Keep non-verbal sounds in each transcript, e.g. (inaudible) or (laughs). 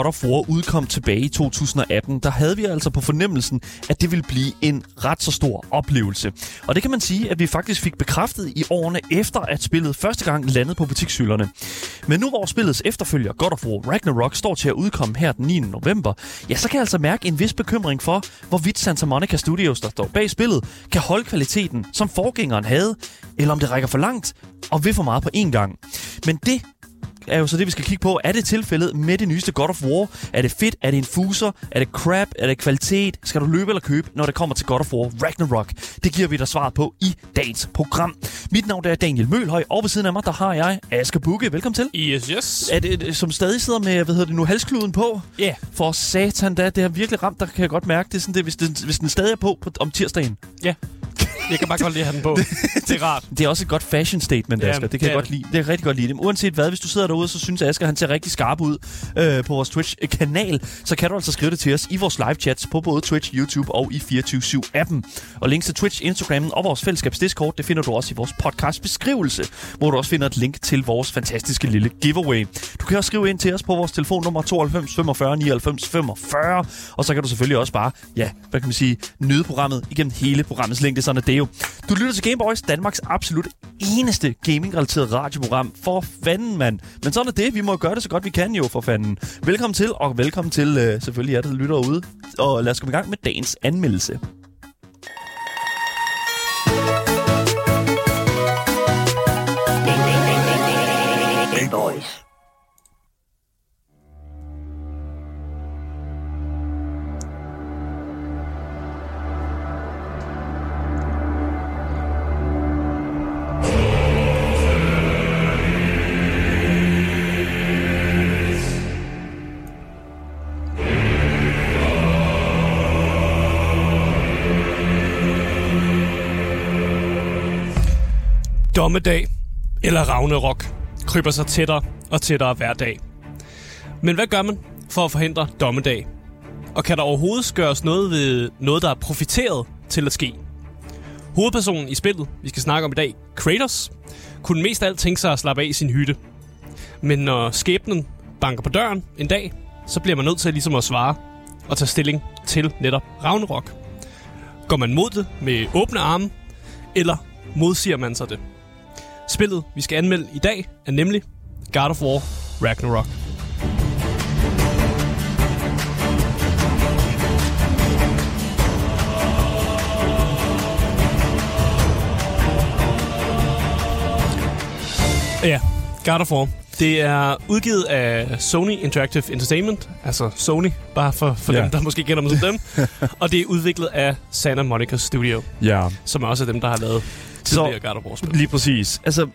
Inden God of War udkom tilbage i 2018, der havde vi altså på fornemmelsen, at det ville blive en ret så stor oplevelse. Og det kan man sige, at vi faktisk fik bekræftet i årene efter, at spillet første gang landede på butikshylderne. Men nu hvor spillets efterfølger God of War Ragnarok står til at udkomme her den 9. november, ja, så kan jeg altså mærke en vis bekymring for, hvorvidt Santa Monica Studios, der står bag spillet, kan holde kvaliteten, som forgængeren havde, eller om det rækker for langt og vil for meget på én gang. Men det er jo så det, vi skal kigge på. Er det tilfældet med det nyeste God of War? Er det fedt? Er det en fuser? Er det crap? Er det kvalitet? Skal du løbe eller købe, når det kommer til God of War Ragnarok? Det giver vi dig svaret på i dagens program. Mit navn er Daniel Mølhøj, og ved siden af mig, der har jeg Asger Bukke. Velkommen til. Yes, yes. Er det, som stadig sidder med, hvad hedder det nu, halskluden på? Ja. Yeah. For satan da, det har virkelig ramt, der kan jeg godt mærke. Det sådan det, hvis, det, hvis den stadig er på, på om tirsdagen. Ja. Jeg kan bare godt lide at have den på. (laughs) det er rart. Det er også et godt fashion statement, Asger. Det kan jeg godt lide. Det er rigtig godt lide. Det. Uanset hvad, hvis du sidder derude, så synes Asger, han ser rigtig skarp ud øh, på vores Twitch-kanal, så kan du altså skrive det til os i vores live-chats på både Twitch, YouTube og i 24-7-appen. Og links til Twitch, Instagram og vores fællesskabs Discord, det finder du også i vores podcast-beskrivelse, hvor du også finder et link til vores fantastiske lille giveaway. Du kan også skrive ind til os på vores telefonnummer 92 45 99 45, og så kan du selvfølgelig også bare, ja, hvad kan man sige, nyde programmet igennem hele programmets længde, sådan er det jo. Du lytter til Gameboys, Danmarks absolut eneste gaming-relateret radioprogram. For fanden, mand. Men sådan er det. Vi må gøre det så godt vi kan jo, for fanden. Velkommen til, og velkommen til øh, selvfølgelig jer, der lytter ude. Og lad os komme i gang med dagens anmeldelse. Gameboys. Dommedag eller Ragnarok kryber sig tættere og tættere hver dag. Men hvad gør man for at forhindre dommedag? Og kan der overhovedet gøres noget ved noget, der er profiteret til at ske? Hovedpersonen i spillet, vi skal snakke om i dag, Kratos, kunne mest af alt tænke sig at slappe af i sin hytte. Men når skæbnen banker på døren en dag, så bliver man nødt til ligesom at svare og tage stilling til netop Ragnarok. Går man mod det med åbne arme, eller modsiger man sig det? Spillet, vi skal anmelde i dag, er nemlig God of War Ragnarok. Ja, God of War. Det er udgivet af Sony Interactive Entertainment, altså Sony, bare for, for yeah. dem, der måske kender dem som dem. (laughs) og det er udviklet af Santa Monica Studio, yeah. som er også dem, der har lavet War-spil. Lige præcis. Altså,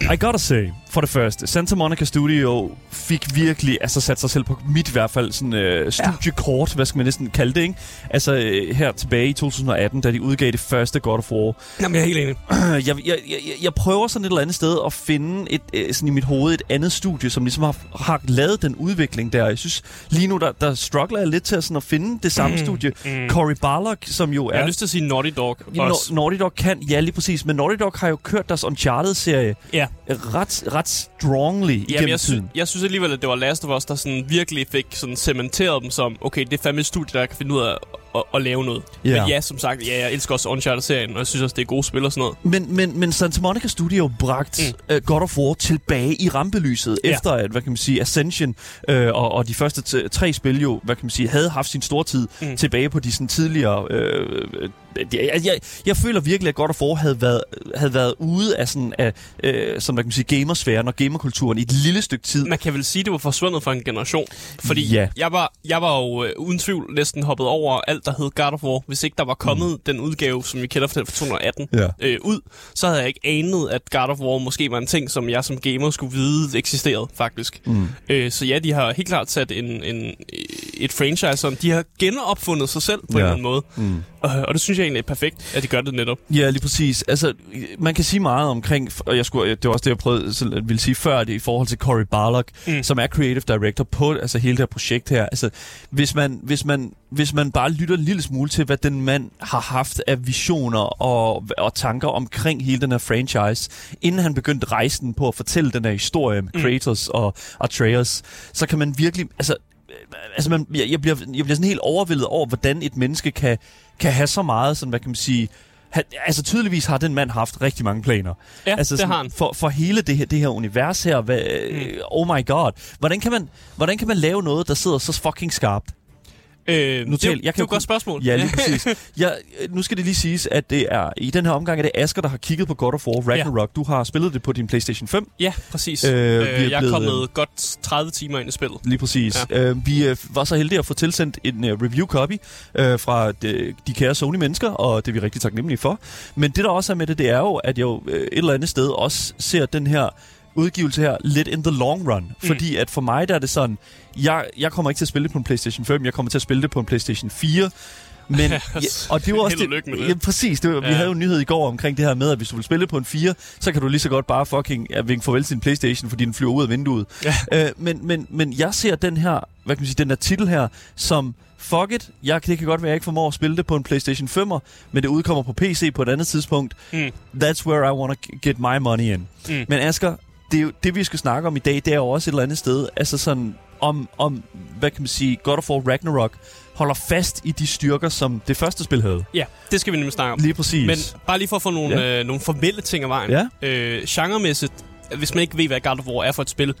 i gotta say, for det første, Santa Monica Studio fik virkelig altså sat sig selv på mit i hvert fald sådan øh, studiekort, ja. hvad skal man næsten kalde det, ikke? Altså øh, her tilbage i 2018, da de udgav det første God of War. Jamen, jeg er helt enig. (clears throat) Jeg, jeg, jeg, jeg prøver sådan et eller andet sted at finde et, øh, sådan i mit hoved et andet studie, som ligesom har, har lavet den udvikling der. Jeg synes lige nu, der, der struggler jeg lidt til at, sådan at finde det samme mm, studie. Mm. Cory Barlog, som jo er... Jeg har lyst til at sige Naughty Dog ja, Naughty Dog kan, ja lige præcis, men Naughty Dog har jo kørt deres Uncharted-serie ja. ret, ret strongly Jamen, igennem jeg tiden. jeg synes alligevel, at det var Last of Us, der sådan virkelig fik sådan cementeret dem som, okay, det er fandme et studie, der kan finde ud af at, at lave noget. Yeah. Men ja, som sagt, ja, jeg elsker også Uncharted-serien, og jeg synes også, det er gode spil og sådan noget. Men, men, men Santa Monica Studio bragt mm. uh, God of War tilbage i rampelyset, yeah. efter at, hvad kan man sige, Ascension uh, og, og de første tre spil jo, hvad kan man sige, havde haft sin store tid mm. tilbage på de sådan tidligere... Uh, jeg, jeg, jeg føler virkelig, at God of War havde været, havde været ude af sådan, af, øh, som man kan sige, gamersfæren og gamerkulturen i et lille stykke tid. Man kan vel sige, at det var forsvundet fra en generation. Fordi ja. jeg, var, jeg var jo øh, uden tvivl næsten hoppet over alt, der hed God of War. Hvis ikke der var kommet mm. den udgave, som vi kender fra 2018, ja. øh, ud, så havde jeg ikke anet, at God of War måske var en ting, som jeg som gamer skulle vide eksisterede, faktisk. Mm. Øh, så ja, de har helt klart sat en, en, et franchise. Sådan. De har genopfundet sig selv på ja. en eller anden måde. Mm. Og, det synes jeg egentlig er perfekt, at de gør det netop. Ja, lige præcis. Altså, man kan sige meget omkring, og jeg skulle, det var også det, jeg prøvede at ville sige før, det i forhold til Cory Barlog, mm. som er creative director på altså, hele det her projekt her. Altså, hvis man, hvis man, hvis man bare lytter en lille smule til, hvad den mand har haft af visioner og, og tanker omkring hele den her franchise, inden han begyndte rejsen på at fortælle den her historie med mm. Kratos og Atreus, så kan man virkelig... Altså, altså man, jeg, jeg, bliver, jeg bliver sådan helt overvældet over, hvordan et menneske kan, kan have så meget, sådan, hvad kan man sige, han, altså tydeligvis har den mand haft rigtig mange planer. Ja, altså, det har han. For, for hele det her, det her univers her. Hvad, mm. Oh my god. Hvordan kan, man, hvordan kan man lave noget, der sidder så fucking skarpt? Øh, nu tal, det, jeg kan det er et godt spørgsmål. Ja, lige (laughs) præcis. Jeg, nu skal det lige siges, at det er i den her omgang er det Asger, der har kigget på God of War Ragnarok. Ja. Du har spillet det på din PlayStation 5. Ja, præcis. Øh, øh, jeg er blevet, kommet øh, godt 30 timer ind i spillet. Lige præcis. Ja. Øh, vi øh, var så heldige at få tilsendt en uh, review copy øh, fra de, de kære Sony-mennesker, og det er vi rigtig taknemmelige for. Men det, der også er med det, det er jo, at jeg jo øh, et eller andet sted også ser den her udgivelse her lidt in the long run. Mm. Fordi at for mig der er det sådan, jeg, jeg kommer ikke til at spille det på en PlayStation 5, jeg kommer til at spille det på en PlayStation 4. Men, (laughs) ja, og det var også det, det. Ja, præcis. Det var, ja. Vi havde jo en nyhed i går omkring det her med, at hvis du vil spille på en 4, så kan du lige så godt bare fucking ja, vinke farvel til din Playstation, fordi den flyver ud af vinduet. Ja. Øh, men, men, men jeg ser den her, hvad kan man sige, den her titel her, som fuck it, jeg, det kan godt være, at jeg ikke formår at spille det på en PlayStation 5'er, men det udkommer på PC på et andet tidspunkt. Mm. That's where I want to get my money in. Mm. Men Asger, det, er jo, det vi skal snakke om i dag, det er jo også et eller andet sted, altså sådan om, om hvad kan man sige, God of War Ragnarok holder fast i de styrker, som det første spil havde. Ja, det skal vi nemlig snakke om. Lige præcis. Men bare lige for at få nogle, ja. øh, nogle formelle ting af vejen. Ja. Øh, genremæssigt, hvis man ikke ved, hvad God of War er for et spil,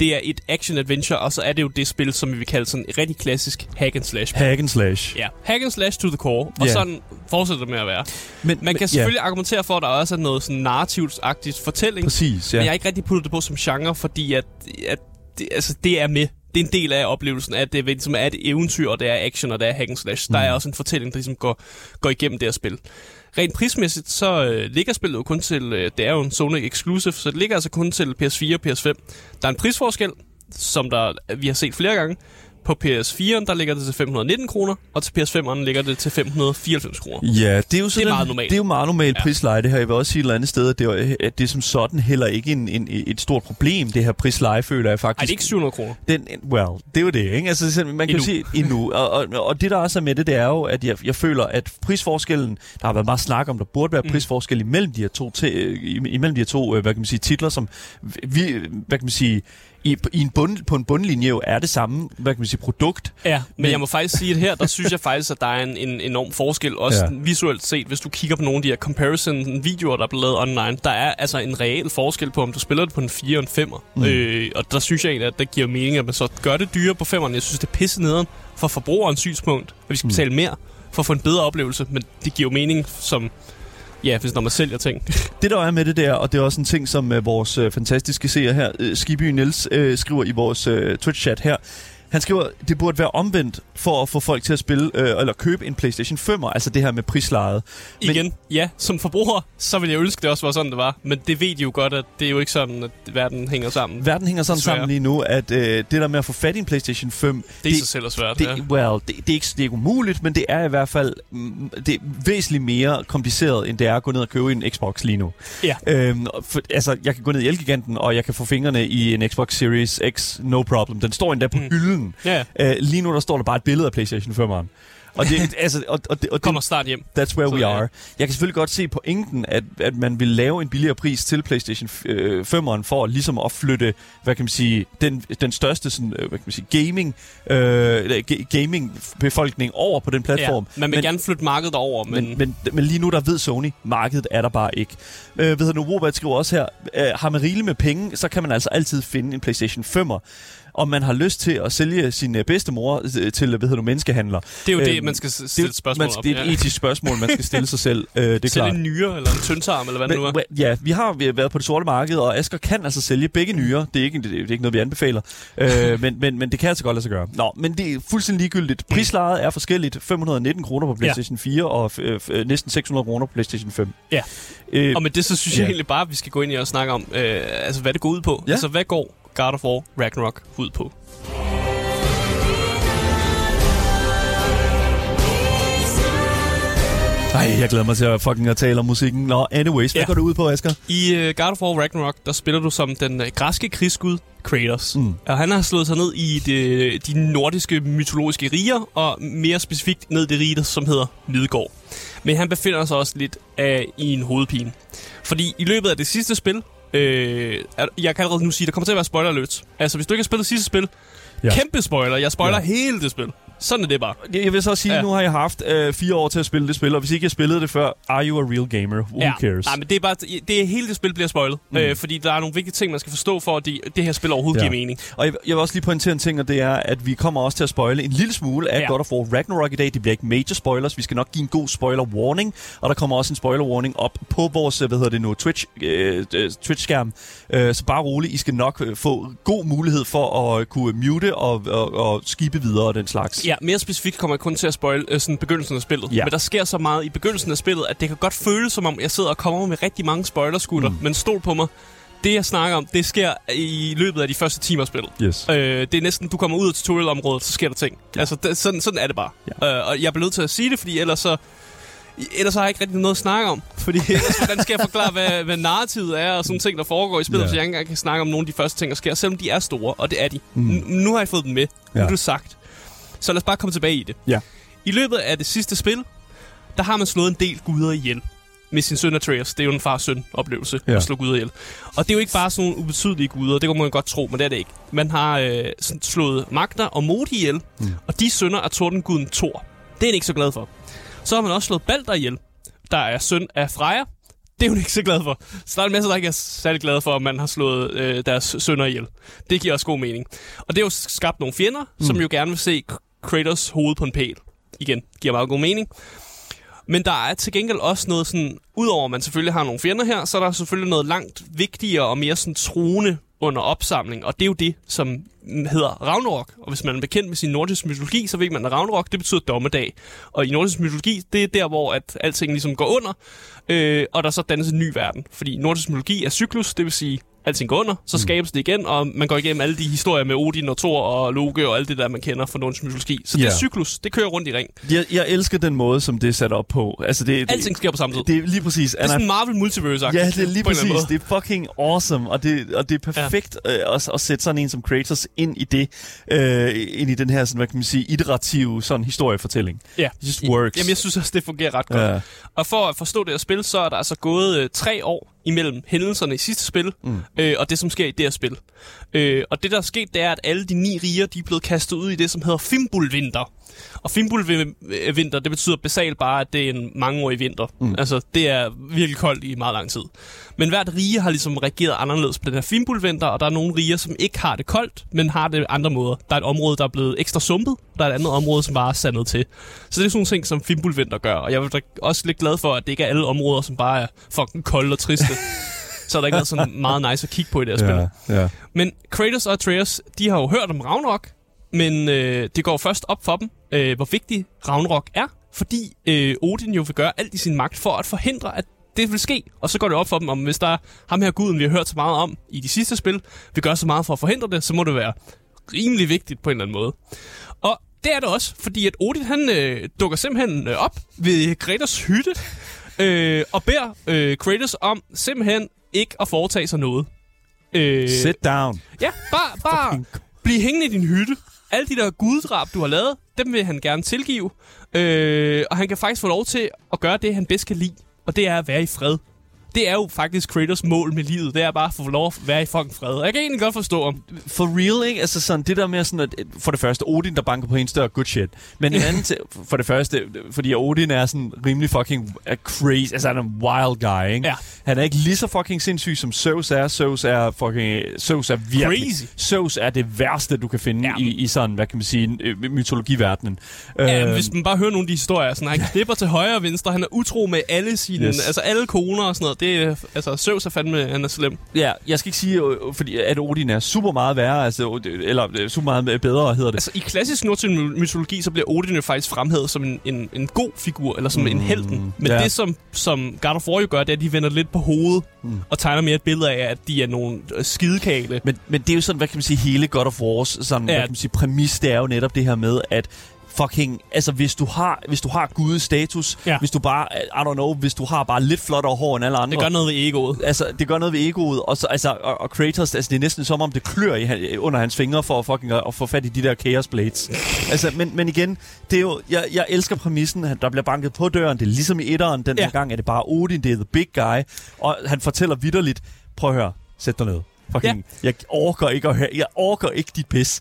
det er et action-adventure, og så er det jo det spil, som vi vil kalde sådan et rigtig klassisk hack and slash. Hack and slash. Ja, hack and slash to the core, og yeah. sådan fortsætter det med at være. Men, man kan selvfølgelig yeah. argumentere for, at der også er noget sådan narrativsagtigt fortælling. Præcis, ja. Men jeg har ikke rigtig puttet det på som genre, fordi at, at det, altså, det er med det er en del af oplevelsen, at det ligesom er et eventyr, og det er action, og det er hack and slash. Mm. Der er også en fortælling, der ligesom går, går igennem det her spil. Rent prismæssigt, så øh, ligger spillet jo kun til, øh, det er jo en Sony Exclusive, så det ligger altså kun til PS4 og PS5. Der er en prisforskel, som der, vi har set flere gange, på PS4'en, der ligger det til 519 kroner, og til PS5'eren ligger det til 594 kroner. Ja, det er jo, sådan, det er meget normalt. Det er jo meget normalt ja. prisleje, det her. Jeg vil også sige et eller andet sted, at det, er, at det som sådan heller ikke en, en, et stort problem, det her prisleje, føler jeg faktisk. Ej, det er ikke 700 kroner. Den, well, det er jo det, ikke? Altså, man kan endnu. jo sige endnu. Og, og, og, det, der også er med det, det er jo, at jeg, jeg føler, at prisforskellen, der har været meget snak om, der burde være mm. prisforskel imellem de her to, imellem de her to øh, hvad kan man sige, titler, som vi, hvad kan man sige, i, i en bund, på en bundlinje jo er det samme, hvad kan man sige, produkt. Ja, men, men jeg må faktisk sige, at her, der synes jeg faktisk, at der er en, en enorm forskel, også ja. visuelt set, hvis du kigger på nogle af de her comparison-videoer, der er blevet lavet online, der er altså en reel forskel på, om du spiller det på en 4 og en 5'er. Mm. Øh, og der synes jeg egentlig, at det giver mening, at man så gør det dyre på 5'eren. Jeg synes, det er pisse nederen for forbrugerens synspunkt, at vi skal mm. betale mere for at få en bedre oplevelse, men det giver jo mening som Ja, hvis når man sælger ting. (laughs) det der er med det der, og det er også en ting, som øh, vores øh, fantastiske seer her, uh, Skiby Niels, skriver i vores Twitch-chat her, han skriver, det burde være omvendt for at få folk til at spille øh, eller købe en PlayStation 5, altså det her med prislejet. Men, Igen, ja, som forbruger, så vil jeg ønske, det også var sådan, det var. Men det ved de jo godt, at det er jo ikke sådan, at verden hænger sammen. Verden hænger sådan desværre. sammen lige nu, at øh, det der med at få fat i en PlayStation 5... Det er det, sig selv svært, det, ja. Well, det, det, er ikke, det er ikke umuligt, men det er i hvert fald mm, det er væsentligt mere kompliceret, end det er at gå ned og købe en Xbox lige nu. Ja. Øhm, for, altså, jeg kan gå ned i Elgiganten, og jeg kan få fingrene i en Xbox Series X, no problem. Den står endda på mm. hylden. Ja. Øh, lige nu der står der bare et billede af PlayStation 5'eren. Og det, (laughs) altså, og, og, det, og Kommer snart hjem. That's where så, we are. Ja. Jeg kan selvfølgelig godt se pointen, at, at man vil lave en billigere pris til PlayStation 5'eren for ligesom at flytte, hvad kan man sige, den, den største sådan, øh, hvad kan man sige, gaming, øh, gaming befolkning over på den platform. Ja, man vil men, gerne flytte markedet over, men... Men, men... men lige nu der ved Sony, markedet er der bare ikke. Øh, ved du, Robert skriver også her, øh, har man rigeligt med penge, så kan man altså altid finde en PlayStation 5'er om man har lyst til at sælge sin øh, bedstemor øh, til hvad hedder du, menneskehandler. Det er jo øhm, det, man skal stille spørgsmål man, op. Det er et ja. etisk spørgsmål, man skal stille sig selv. Øh, det er Sælge en nyre eller en tyndtarm, eller hvad Men, det nu er. Ja, vi har været på det sorte marked, og Asger kan altså sælge begge nyre. Det er ikke, det er ikke noget, vi anbefaler. øh, (laughs) men, men, men det kan altså godt lade sig gøre. Nå, men det er fuldstændig ligegyldigt. Prislaget er forskelligt. 519 kroner på PlayStation ja. 4 og øh, øh, næsten 600 kroner på PlayStation 5. Ja. Øh, og med det, så synes ja. jeg egentlig bare, at vi skal gå ind i og snakke om, øh, altså, hvad det går ud på. Ja. Altså, hvad går God of War Ragnarok ud på. Ej, jeg glæder mig til at fucking at tale om musikken. Nå, anyways, hvad ja. går du ud på, Asger? I uh, God of War Ragnarok, der spiller du som den uh, græske krigsgud Kratos. Mm. Og han har slået sig ned i det, de nordiske mytologiske riger, og mere specifikt ned i det rige, som hedder Midgård. Men han befinder sig også lidt af, i en hovedpine. Fordi i løbet af det sidste spil, øh, jeg kan allerede nu sige, der kommer til at være spoiler alert. Altså, hvis du ikke har spillet sidste spil, Ja. kæmpe spoiler. Jeg spoiler ja. hele det spil. Sådan er det bare. Jeg vil så sige, ja. Nu har jeg haft øh, fire år til at spille det spil, og hvis ikke jeg spillede det før, are you a real gamer? Who ja. cares? Nej, men det er bare, det er hele det spil bliver spoilet. Mm. Øh, fordi der er nogle vigtige ting, man skal forstå, for at de, det her spil overhovedet Ja. giver mening. Og jeg, jeg vil også lige pointere en ting, og det er, at vi kommer også til at spoile en lille smule af ja. God of War Ragnarok i dag. Det bliver ikke major spoilers. Vi skal nok give en god spoiler warning, og der kommer også en spoiler warning op på vores, hvad hedder det nu, Twitch, øh, øh, Twitch-skærm. Øh, så bare roligt, I skal nok øh, få god mulighed for at kunne mute og, og, og skibe videre og den slags. Ja, mere specifikt kommer jeg kun til at spoil øh, sådan begyndelsen af spillet. Ja. Men der sker så meget i begyndelsen af spillet, at det kan godt føles som om, jeg sidder og kommer med rigtig mange spoilerskutter. Mm. Men stol på mig, det jeg snakker om, det sker i løbet af de første timer af spillet. Yes. Øh, det er næsten, du kommer ud af tutorialområdet, så sker der ting. Ja. Altså, det, sådan, sådan er det bare. Ja. Øh, og jeg bliver nødt til at sige det, fordi ellers så... Ellers så har jeg ikke rigtig noget at snakke om. Fordi (laughs) ellers, hvordan skal jeg forklare, hvad, hvad narrativet er, og sådan ting, der foregår i spillet, ja. hvis jeg ikke engang kan snakke om nogle af de første ting, der sker, selvom de er store, og det er de. Mm. Mm. Nu har jeg fået dem med. Nu Ja. er det sagt. Så lad os bare komme tilbage i det. Ja. I løbet af det sidste spil, der har man slået en del guder ihjel med sin søn Atreus. Det er jo en far-søn oplevelse Ja. at slå guder ihjel. Og det er jo ikke bare sådan nogle ubetydelige guder, det kunne man godt tro, men det er det ikke. Man har øh, slået Magda og Modi ihjel, Mm. og de sønner af tordenguden Thor. Det er han ikke så glad for. Så har man også slået Balder ihjel, der er søn af Freja. Det er hun ikke så glad for. Så der er en masse, der ikke er særlig glade for, at man har slået øh, deres sønner ihjel. Det giver også god mening. Og det har jo skabt nogle fjender, mm. som jo gerne vil se Kratos hoved på en pæl. Igen, giver bare god mening. Men der er til gengæld også noget sådan, udover at man selvfølgelig har nogle fjender her, så er der selvfølgelig noget langt vigtigere og mere sådan truende under opsamling, og det er jo det, som hedder Ragnarok. Og hvis man er bekendt med sin nordisk mytologi, så ved man, at Ragnarok, det betyder dommedag. Og i nordisk mytologi, det er der, hvor at alting ligesom går under, øh, og der så dannes en ny verden. Fordi nordisk mytologi er cyklus, det vil sige, alting går under, så skabes det igen, og man går igennem alle de historier med Odin og Thor og Loke og alt det der, man kender fra nordisk mytologi. Så det Ja. er cyklus, det kører rundt i ring. Jeg, jeg elsker den måde, som det er sat op på. Altså, det, det, Alting sker på samme tid. det er lige præcis. Det er sådan Marvel multiverse Ja, det er lige præcis. Det er fucking awesome, og det, og det er perfekt ja. øh, at, at sætte sådan en som Kratos ind i det, øh, ind i den her, sådan, hvad kan man sige, iterative sådan historiefortælling. Ja. Just works. Jamen, jeg synes også, det fungerer ret godt. Ja. Og for at forstå det her spil, så er der altså gået øh, tre år imellem hændelserne i sidste spil, Mm. øh, og det, som sker i det her spil. Øh, og det, der er sket, det er, at alle de ni riger, de er blevet kastet ud i det, som hedder Fimbulvinter. Og Fimbulvinter, det betyder basalt bare, at det er en mangeårig vinter. Mm. Altså, det er virkelig koldt i meget lang tid. Men hvert rige har ligesom reageret anderledes på den her Fimbulvinter, og der er nogle riger, som ikke har det koldt, men har det andre måder. Der er et område, der er blevet ekstra sumpet, der er et andet område, som bare er sandet til. Så det er sådan nogle ting, som Fimbulvinter gør. Og jeg er også lidt glad for, at det ikke er alle områder, som bare er fucking kolde og triste. (laughs) så er der ikke været sådan meget nice at kigge på i det her spil. Ja, ja. Men Kratos og Atreus, de har jo hørt om Ragnarok, men øh, det går først op for dem, øh, hvor vigtig Ragnarok er, fordi øh, Odin jo vil gøre alt i sin magt for at forhindre, at det vil ske. Og så går det op for dem, om hvis der er ham her guden, vi har hørt så meget om i de sidste spil, vil gøre så meget for at forhindre det, så må det være rimelig vigtigt på en eller anden måde. Og det er det også, fordi at Odin han øh, dukker simpelthen øh, op ved Kratos hytte, øh, og beder øh, Kratos om simpelthen ikke at foretage sig noget. Øh, Sit down. Ja, bare, bare bliv hængende i din hytte. Alle de der guddrab, du har lavet, dem vil han gerne tilgive. Øh, og han kan faktisk få lov til at gøre det, han bedst kan lide. Og det er at være i fred. Det er jo faktisk Kratos mål med livet. Det er bare at få lov at være i fucking fred. Og jeg kan egentlig godt forstå ham. For real, ikke? Altså sådan, det der med sådan, at for det første, Odin, der banker på en større good shit. Men en (laughs) anden til, for det første, fordi Odin er sådan rimelig fucking crazy, altså han er en wild guy, ikke? Ja. Han er ikke lige så fucking sindssyg, som Zeus er. Zeus er fucking, Zeus er virkelig, Crazy. Zeus er det værste, du kan finde Ja. i, i sådan, hvad kan man sige, øh, mytologiverdenen. Ja, Øhm, hvis man bare hører nogle af de historier, sådan, han (laughs) klipper til højre og venstre, han er utro med alle sine, yes. altså alle koner og sådan noget. Det er, altså, Zeus er fandme, han er slem. Ja, jeg skal ikke sige, øh, fordi at Odin er super meget værre, altså, øh, eller øh, super meget bedre, hedder det. Altså, i klassisk nordisk mytologi, så bliver Odin jo faktisk fremhævet som en, en, en god figur, eller som mm, en helten. Men ja. det, som, som God of War jo gør, det er, at de vender lidt på hovedet, Mm. og tegner mere et billede af, at de er nogle øh, skidekale. Men, men det er jo sådan, hvad kan man sige, hele God of Wars sådan. Ja. hvad kan man sige, præmis, det er jo netop det her med, at fucking... Altså, hvis du har, hvis du har gudes status, Ja. hvis du bare... I don't know, hvis du har bare lidt flottere hår end alle andre... Det gør noget ved egoet. Altså, det gør noget ved egoet, og, så, altså, og, og Kratos, altså, det er næsten som om, det klør i, under hans fingre for at, fucking, at få fat i de der Chaos Blades. altså, men, men igen, det er jo, jeg, jeg elsker præmissen, at der bliver banket på døren, det er ligesom i etteren, den Ja. gang er det bare Odin, det er the big guy, og han fortæller vidderligt, prøv at høre, sæt dig ned. Fucking, jeg orker ikke at høre, jeg orker ikke dit pis.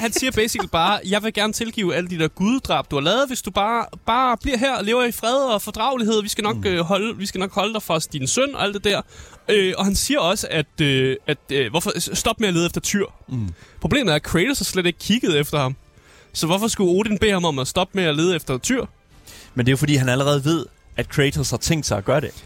Han siger basically bare, jeg vil gerne tilgive alle de der guddrab, du har lavet, hvis du bare, bare bliver her og lever i fred og fordragelighed. Vi skal nok, mm. øh, holde, vi skal nok holde dig for din søn og alt det der. Øh, og han siger også, at, øh, at øh, hvorfor, stop med at lede efter tyr. Mm. Problemet er, at Kratos har slet ikke kigget efter ham. Så hvorfor skulle Odin bede ham om at stoppe med at lede efter tyr? Men det er jo fordi, han allerede ved, at Kratos har tænkt sig at gøre det.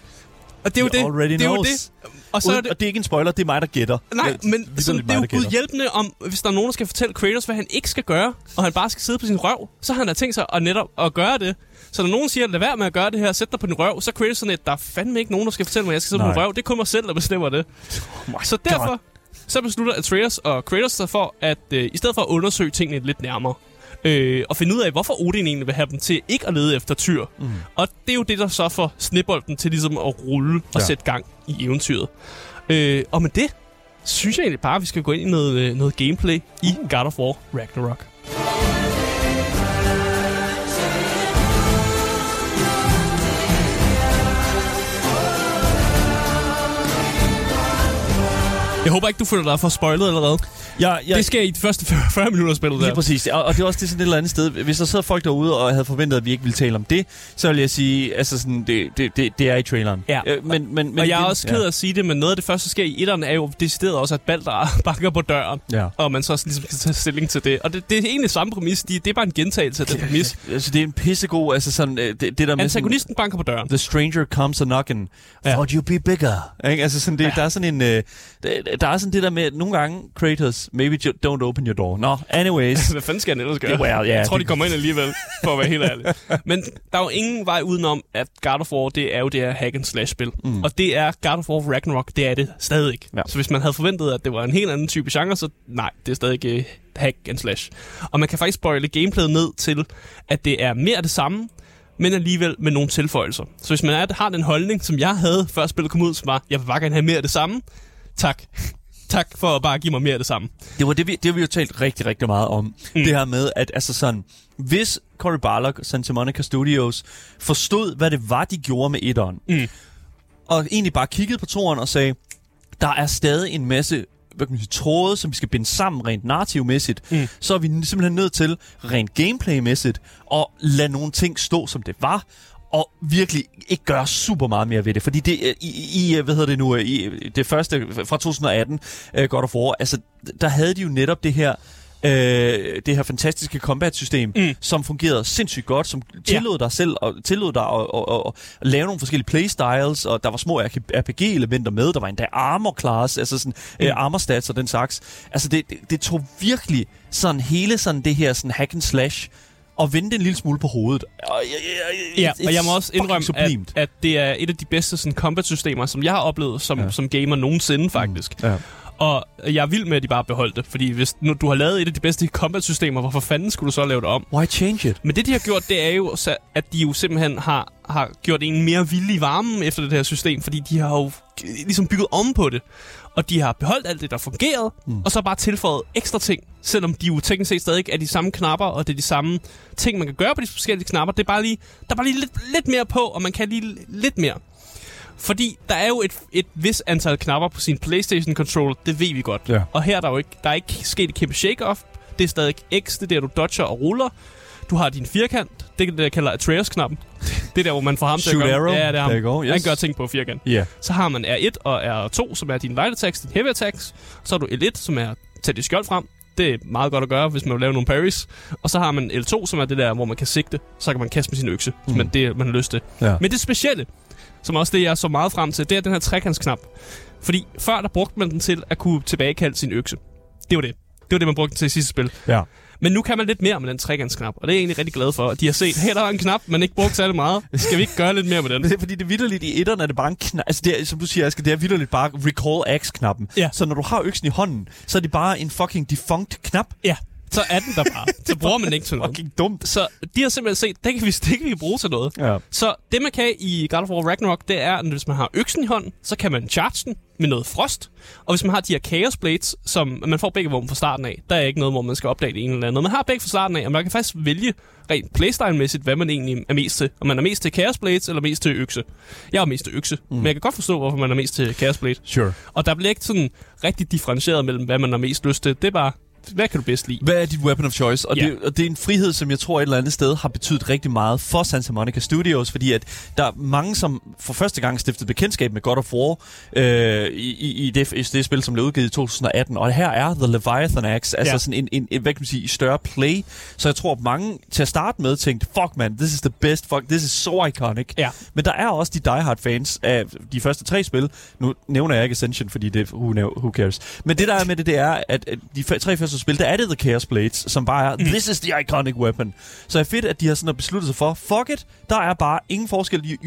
Og det er jo He det. det er jo det. Og så er Uden, det, Og det er ikke en spoiler, det er mig, der gætter. Nej, Det er men sådan, det mig, er jo gudhjælpende om, hvis der er nogen, der skal fortælle Kratos, hvad han ikke skal gøre, og han bare skal sidde på sin røv, så har han da tænkt sig at netop at gøre det. Så når nogen siger, lad være med at gøre det her, sæt dig på din røv, så er Kratos sådan, at der er fandme ikke nogen, der skal fortælle mig, at jeg skal sidde på Nej. min røv. Det er kun mig selv, der bestemmer det. Oh Så God. derfor, så beslutter Atreus og Kratos sig for, at øh, i stedet for at undersøge tingene lidt nærmere, øh, og finde ud af, hvorfor Odin egentlig vil have dem til ikke at lede efter tyr. Mm. Og det er jo det, der så får snebolden til ligesom at rulle og Ja. sætte gang i eventyret. Øh, og med det, synes jeg egentlig bare, at vi skal gå ind i noget, øh, noget gameplay i God of War Ragnarok. Jeg håber ikke, du føler dig for spoilet allerede. Ja, ja, Det sker i de første 40 minutter af spillet Lige der. præcis, og, og det er også det er sådan et eller andet sted. Hvis der sidder folk derude og havde forventet, at vi ikke ville tale om det, så vil jeg sige, altså sådan, det, det, det, det er i traileren. Ja. Øh, men, men, men og jeg er også ked af at sige det, men noget af det første, der sker i etteren, er jo decideret også, at Balder (laughs) banker på døren. Ja. Og man så også ligesom skal tage stilling til det. Og det, det er egentlig samme præmis. De, det er bare en gentagelse af den præmis. Altså, det er en pissegod, altså sådan, øh, det, det der med sådan, Antagonisten banker på døren. The stranger comes a knocking. Ja. Thought you'd be bigger. Ikke? Altså sådan det, ja. der er sådan en, øh, der, er sådan det der med, at nogle gange, Kratos, maybe don't open your door. Nå, anyways. (laughs) Hvad fanden skal han ellers gøre? Well, yeah, jeg tror, det- de kommer ind alligevel, for at være helt ærlig. Men der er jo ingen vej udenom, at God of War, det er jo det her hack and slash spil. Mm. Og det er God of War Ragnarok, det er det stadig. Ja. Så hvis man havde forventet, at det var en helt anden type genre, så nej, det er stadig ikke hack and slash. Og man kan faktisk spoile gameplayet ned til, at det er mere det samme, men alligevel med nogle tilføjelser. Så hvis man er, har den holdning, som jeg havde, før spillet kom ud, som var, jeg vil bare gerne have mere af det samme, tak. Tak for at bare give mig mere af det samme. Det var det, vi, det vi jo talt rigtig, rigtig meget om. Mm. Det her med, at altså sådan, hvis Cory Barlog og Santa Monica Studios forstod, hvad det var, de gjorde med etteren, Mm. og egentlig bare kiggede på toeren og sagde, der er stadig en masse hvad kan man sige, tråde, som vi skal binde sammen rent narrativmæssigt, mm. så er vi simpelthen nødt til, rent gameplaymæssigt, at lade nogle ting stå, som det var, og virkelig ikke gøre super meget mere ved det. Fordi det, øh, i, i øh, hvad hedder det nu, øh, i det første fra 2018, uh, God of War, altså, der havde de jo netop det her, øh, det her fantastiske combat-system, mm. som fungerede sindssygt godt, som tillod ja. dig selv og tillod dig at, at, at, at lave nogle forskellige playstyles, og der var små RPG-elementer med, der var endda armor class, altså sådan mm. øh, armor stats og den slags. Altså det, det, det tog virkelig sådan hele sådan det her sådan hack and slash og vende en lille smule på hovedet. Og, jeg, Ja, og jeg må også indrømme, at, sublimt. at det er et af de bedste sådan, combat-systemer, som jeg har oplevet som, ja. som gamer nogensinde, faktisk. Ja. Og jeg er vild med, at de bare beholdt det, fordi hvis nu, du har lavet et af de bedste combat-systemer, hvorfor fanden skulle du så lave det om? Why change it? Men det, de har gjort, det er jo, at de jo simpelthen har, har gjort en mere villig i varmen efter det her system, fordi de har jo ligesom bygget om på det. Og de har beholdt alt det, der fungerede, mm. og så bare tilføjet ekstra ting, selvom de jo teknisk set stadig er de samme knapper, og det er de samme ting, man kan gøre på de forskellige knapper. Det er bare lige, der er bare lige lidt, lidt mere på, og man kan lige lidt mere. Fordi der er jo et, et vis antal knapper på sin PlayStation Controller, det ved vi godt. Ja. Og her er der jo ikke, der er ikke sket et kæmpe shake-off. Det er stadig X, det er der, du dodger og ruller. Du har din firkant, det er jeg kalder Atreus-knappen. Det er der, hvor man får ham til Shoot at gøre... arrow. Ja, det er ham. Go, yes. Han gør ting på firkant. Yeah. Så har man R1 og R2, som er din light attacks, din heavy attacks. Så har du L1, som er tæt dit skjold frem. Det er meget godt at gøre, hvis man vil lave nogle parries. Og så har man L2, som er det der, hvor man kan sigte. Så kan man kaste med sin økse, hvis man, det, man har lyst til. Ja. Men det specielle, som også det, jeg så meget frem til, det er den her trekantsknap. Fordi før der brugte man den til at kunne tilbagekalde sin økse. Det var det. Det var det, man brugte den til i sidste spil. Ja. Men nu kan man lidt mere med den trekantsknap, og det er jeg egentlig rigtig glad for. De har set, her der var en knap, man ikke brugte særlig meget. Skal vi ikke gøre lidt mere med den? Det er fordi, det er vidderligt i etteren, er det bare en knap. Altså, det er, som du siger, Asger, det er vidderligt bare recall X-knappen. Ja. Så når du har øksen i hånden, så er det bare en fucking defunct knap. Ja. så er den der bare. Så bruger man ikke til noget. Fucking dumt. Så de har simpelthen set, det kan vi, det kan vi bruge til noget. Ja. Så det, man kan i God of War Ragnarok, det er, at hvis man har øksen i hånden, så kan man charge den med noget frost. Og hvis man har de her Chaos Blades, som man får begge våben fra starten af, der er ikke noget, hvor man skal opdage det ene eller andet. Man har begge fra starten af, og man kan faktisk vælge rent playstyle-mæssigt, hvad man egentlig er mest til. Om man er mest til Chaos Blades eller mest til økse. Jeg er mest til økse, mm. men jeg kan godt forstå, hvorfor man er mest til Chaos Blade. Sure. Og der bliver ikke sådan rigtig differentieret mellem, hvad man har mest lyst til. Det er bare, hvad kan du bedst lide? Hvad er dit weapon of choice? Og, Ja. det, og det er en frihed, som jeg tror et eller andet sted har betydet rigtig meget for Santa Monica Studios, fordi at der er mange, som for første gang stiftede bekendtskab med God of War øh, i, i, det, i det spil, som blev udgivet i 2018. Og her er The Leviathan Axe, altså Ja. sådan en, en, en, hvad kan man sige, større play. Så jeg tror, at mange til at starte med tænkte, fuck man, this is the best, fuck, this is so iconic. Ja. Men der er også de diehard fans af de første tre spil. Nu nævner jeg ikke Ascension, fordi det who, who cares. Men det der er med det, det er, at de tre første spil, der er det The Chaos Blades, som bare er, mm. this is the iconic weapon. Så er fedt, at de har sådan besluttet sig for, fuck it, der er bare ingen forskel.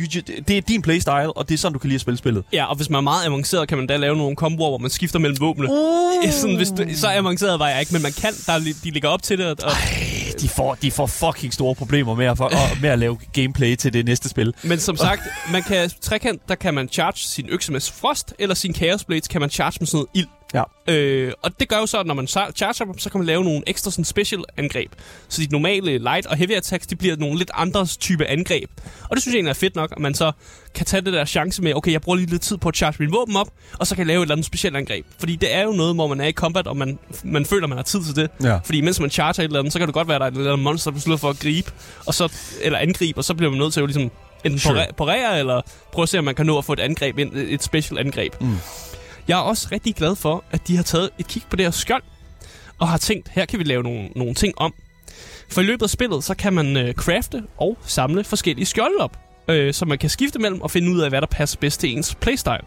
Det er din playstyle, og det er sådan, du kan lide at spille spillet. Ja, og hvis man er meget avanceret, kan man da lave nogle komboer, hvor man skifter mellem våbne. Uh. (laughs) Sådan, hvis du, så avanceret var jeg ikke, men man kan, der, er de ligger op til det. Og, De får, de får fucking store problemer med at, for, og, med at lave gameplay til det næste spil. men som sagt, man kan trekant, der kan man charge sin økse med frost, eller sin chaos blades kan man charge med sådan noget ild. Ja. Øh, og det gør jo så, at når man charger dem, så kan man lave nogle ekstra sådan special angreb. Så de normale light og heavy attacks, de bliver nogle lidt andre type angreb. Og det synes jeg egentlig er fedt nok, at man så kan tage det der chance med, okay, jeg bruger lige lidt tid på at charge min våben op, og så kan jeg lave et eller andet specielt angreb. Fordi det er jo noget, hvor man er i combat, og man, man føler, man har tid til det. Ja. Fordi mens man charger et eller andet, så kan det godt være, at der er et eller andet monster, der beslutter for at gribe, og så, eller angribe, og så bliver man nødt til at jo ligesom enten Sure. parere, eller prøve at se, om man kan nå at få et angreb ind, et special angreb. Mm. Jeg er også rigtig glad for, at de har taget et kig på det her skjold, og har tænkt, her kan vi lave nogle, nogle ting om. For i løbet af spillet, så kan man øh, crafte og samle forskellige skjolde op, øh, så man kan skifte mellem og finde ud af, hvad der passer bedst til ens playstyle.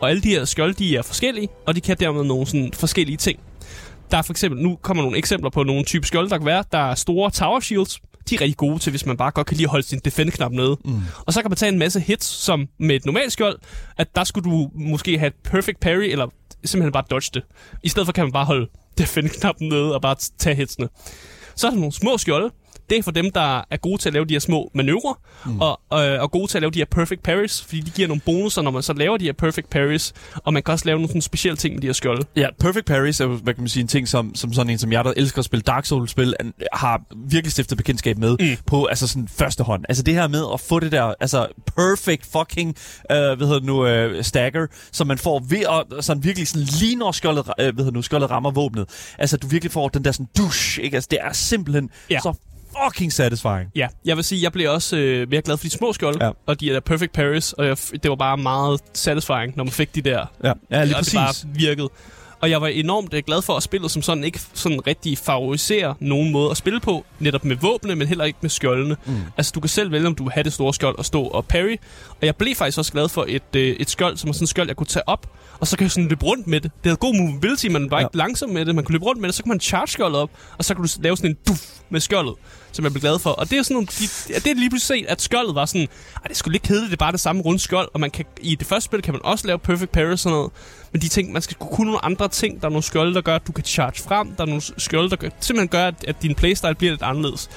Og alle de her skjolde, de er forskellige, og de kan dermed nogle sådan forskellige ting. Der er for eksempel, nu kommer nogle eksempler på nogle type skjolde, der kan være. Der er store tower shields. De er rigtig gode til, hvis man bare godt kan lide at holde sin defend-knap nede. Mm. Og så kan man tage en masse hits, som med et normalt skjold, at der skulle du måske have et perfect parry, eller simpelthen bare dodge det. I stedet for kan man bare holde defend-knappen nede og bare tage hitsene. Så er der nogle små skjolde. Det er for dem, der er gode til at lave de her små manøvrer, mm. og, øh, og gode til at lave de her perfect parries, fordi de giver nogle bonusser, når man så laver de her perfect parries, og man kan også lave nogle sådan specielle ting med de her skjolde. Ja, Perfect Parries er hvad kan man sige, en ting, som, som sådan en som jeg, der elsker at spille Dark Souls-spil, har virkelig stiftet bekendtskab med Mm. på altså sådan første hånd. Altså det her med at få det der altså perfect fucking, øh, hvad hedder det nu, øh, stagger, som man får ved at sådan virkelig sådan lige når skjoldet, øh, hvad hedder det nu, skjoldet rammer våbnet. Altså du virkelig får den der sådan dusch, ikke? Altså det er simpelthen Ja. så fucking satisfying. Ja, jeg vil sige, jeg blev også øh, mere glad for de små skjolde, Ja. og de er der perfect parries, og jeg, det var bare meget satisfying, når man fik de der, Ja, ja lige og præcis. det bare virkede. Og jeg var enormt øh, glad for, at spillet som sådan ikke sådan rigtig favoriserer nogen måde at spille på, netop med våbne, men heller ikke med skjoldene. Mm. Altså, du kan selv vælge, om du vil have det store skjold og stå og parry. Og jeg blev faktisk også glad for et, øh, et skjold, som er sådan et skjold, jeg kunne tage op, og så kan jeg sådan løbe rundt med det. Det havde god mobility, men var Ja. ikke langsom med det. Man kunne løbe rundt med det, så kan man charge skjoldet op, og så kan du lave sådan en duf med skjoldet, som jeg blev glad for. Og det er sådan nogle, de, det er lige pludselig set, at skjoldet var sådan, Ej, det er sgu lidt kedeligt, det er bare det samme runde skjold, og man kan, i det første spil kan man også lave perfect parry og sådan noget. Men de ting, man skal kunne nogle andre ting. Der er nogle skjolde, der gør, at du kan charge frem. Der er nogle skjolde, der gør, simpelthen gør, at, at din playstyle bliver lidt anderledes.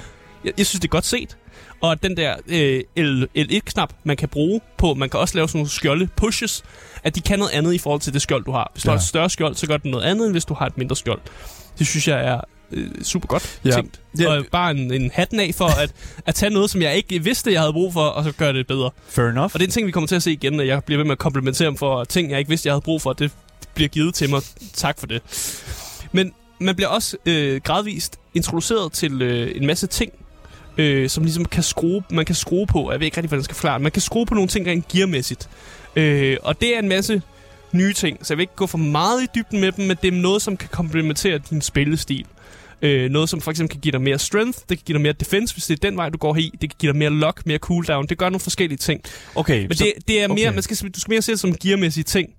Jeg, jeg synes, det er godt set. Og den der øh, L, L1-knap, man kan bruge på, man kan også lave sådan nogle skjolde pushes, at de kan noget andet i forhold til det skjold, du har. Hvis du Ja. har et større skjold, så gør det noget andet, end hvis du har et mindre skjold. Det synes jeg er øh, super godt Ja. tænkt. Ja. Og bare en, en hatten af for at, at tage noget, som jeg ikke vidste, jeg havde brug for, og så gøre det bedre. Fair enough. Og det er en ting, vi kommer til at se igen, at jeg bliver ved med at komplimentere dem for ting, jeg ikke vidste, jeg havde brug for. Det bliver givet til mig. Tak for det. Men man bliver også øh, gradvist introduceret til øh, en masse ting, øh, som ligesom kan skrue, man kan skrue på. Jeg ved ikke rigtig, hvordan jeg skal forklare det. Man kan skrue på nogle ting rent gearmæssigt. Øh, og det er en masse nye ting, så jeg vil ikke gå for meget i dybden med dem, men det er noget, som kan komplementere din spillestil. Øh, noget, som for eksempel kan give dig mere strength, det kan give dig mere defense, hvis det er den vej, du går i. Det kan give dig mere lock, mere cooldown. Det gør nogle forskellige ting. Okay, Men så, det, det er mere, okay. okay. man skal, du skal mere se det som gearmæssige ting,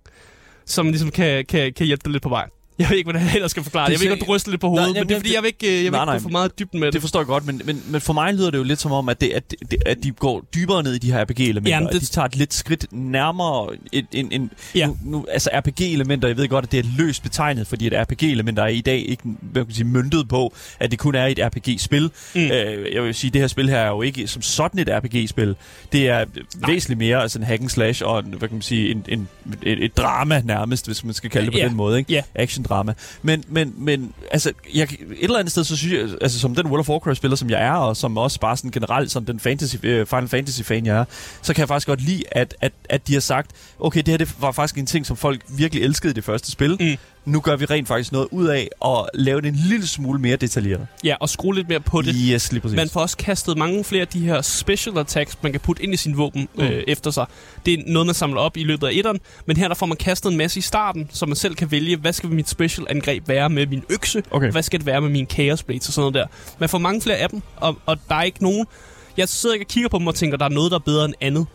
som ligesom kan, kan, kan hjælpe dig lidt på vej. Jeg ved ikke, hvordan jeg ellers skal forklare det. Jeg vil ikke ryste lidt på hovedet, nej, men det er fordi, jeg vil ikke, jeg vil nej, ikke gå for meget dybden med det. Det forstår jeg godt, men, men, men for mig lyder det jo lidt som om, at, det, at, det, at de går dybere ned i de her RPG-elementer. Jamen, det... At de tager et lidt skridt nærmere en... en, en ja. nu, nu, altså RPG-elementer, jeg ved godt, at det er løst betegnet, fordi et RPG-elementer er i dag ikke hvad kan sige, myndet på, at det kun er et RPG-spil. Mm. Øh, jeg vil sige, det her spil her er jo ikke som sådan et RPG-spil. Det er Nej. væsentligt mere altså en hack and slash og en, hvad kan man sige, en, en, et, et drama nærmest, hvis man skal kalde det på ja. den måde. Ikke? Ja drama. Men, men, men altså, jeg, et eller andet sted, så synes jeg, altså som den World of Warcraft-spiller, som jeg er, og som også bare sådan generelt som den fantasy, øh, Final Fantasy-fan, jeg er, så kan jeg faktisk godt lide, at, at, at de har sagt, okay, det her det var faktisk en ting, som folk virkelig elskede i det første spil. Mm nu gør vi rent faktisk noget ud af at lave det en lille smule mere detaljeret. Ja, og skrue lidt mere på det. Yes, lige præcis. Man får også kastet mange flere af de her special attacks, man kan putte ind i sin våben mm. øh, efter sig. Det er noget, man samler op i løbet af etteren, men her der får man kastet en masse i starten, så man selv kan vælge, hvad skal mit special angreb være med min økse, okay. hvad skal det være med min chaos blades og sådan noget der. Man får mange flere af dem, og, og der er ikke nogen... Jeg sidder ikke og kigger på dem og tænker, der er noget, der er bedre end andet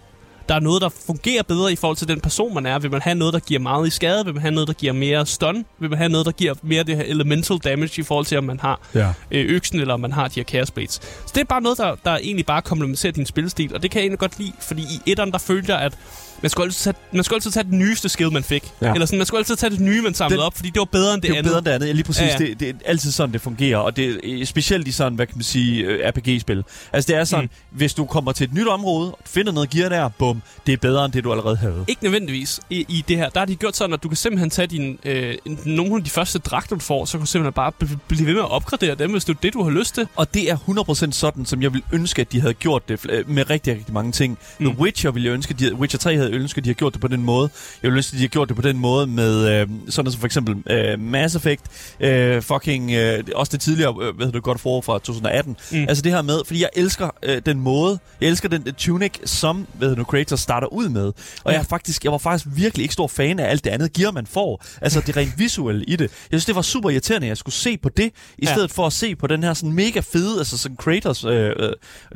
der er noget, der fungerer bedre i forhold til den person, man er. Vil man have noget, der giver meget i skade? Vil man have noget, der giver mere stun? Vil man have noget, der giver mere det her elemental damage i forhold til, om man har ja. øh, øksen, eller om man har de her chaos blades? Så det er bare noget, der, der egentlig bare komplementerer din spilstil, og det kan jeg egentlig godt lide, fordi i etteren, der følte jeg, at man skulle altid tage, man skulle altid tage det nyeste skill, man fik. Ja. Eller sådan, man skulle altid tage det nye, man samlede det, op, fordi det var bedre end det, det andet. Det var bedre end det andet, lige præcis. Ja, ja. Det, det er altid sådan, det fungerer. Og det er specielt i sådan, hvad kan man sige, uh, RPG-spil. Altså det er sådan, mm. hvis du kommer til et nyt område, finder noget gear der, bum, det er bedre end det, du allerede havde. Ikke nødvendigvis i, i det her. Der har de gjort sådan, at du kan simpelthen tage din, øh, nogle af de første dragter, du får, så kan du simpelthen bare blive ved med at opgradere dem, hvis det er det, du har lyst til. Og det er 100% sådan, som jeg vil ønske, at de havde gjort det med rigtig, rigtig mange ting. Mm. The Witcher ville jeg ønske, de, Witcher 3 havde ønsket, at de havde gjort det på den måde. Jeg vil ønske, at de har gjort det på den måde med øh, sådan som for eksempel øh, Mass Effect, øh, fucking, øh, også det tidligere, øh, hvad hedder det, godt for fra 2018. Mm. Altså det her med, fordi jeg elsker øh, den måde, jeg elsker den uh, tunic, som, hvad hedder det, Creator starter ud med. Og ja. jeg, faktisk, jeg var faktisk virkelig ikke stor fan af alt det andet gear, man får. Altså det rent visuelle i det. Jeg synes, det var super irriterende, at jeg skulle se på det, i ja. stedet for at se på den her sådan mega fede, altså sådan Kratos, øh,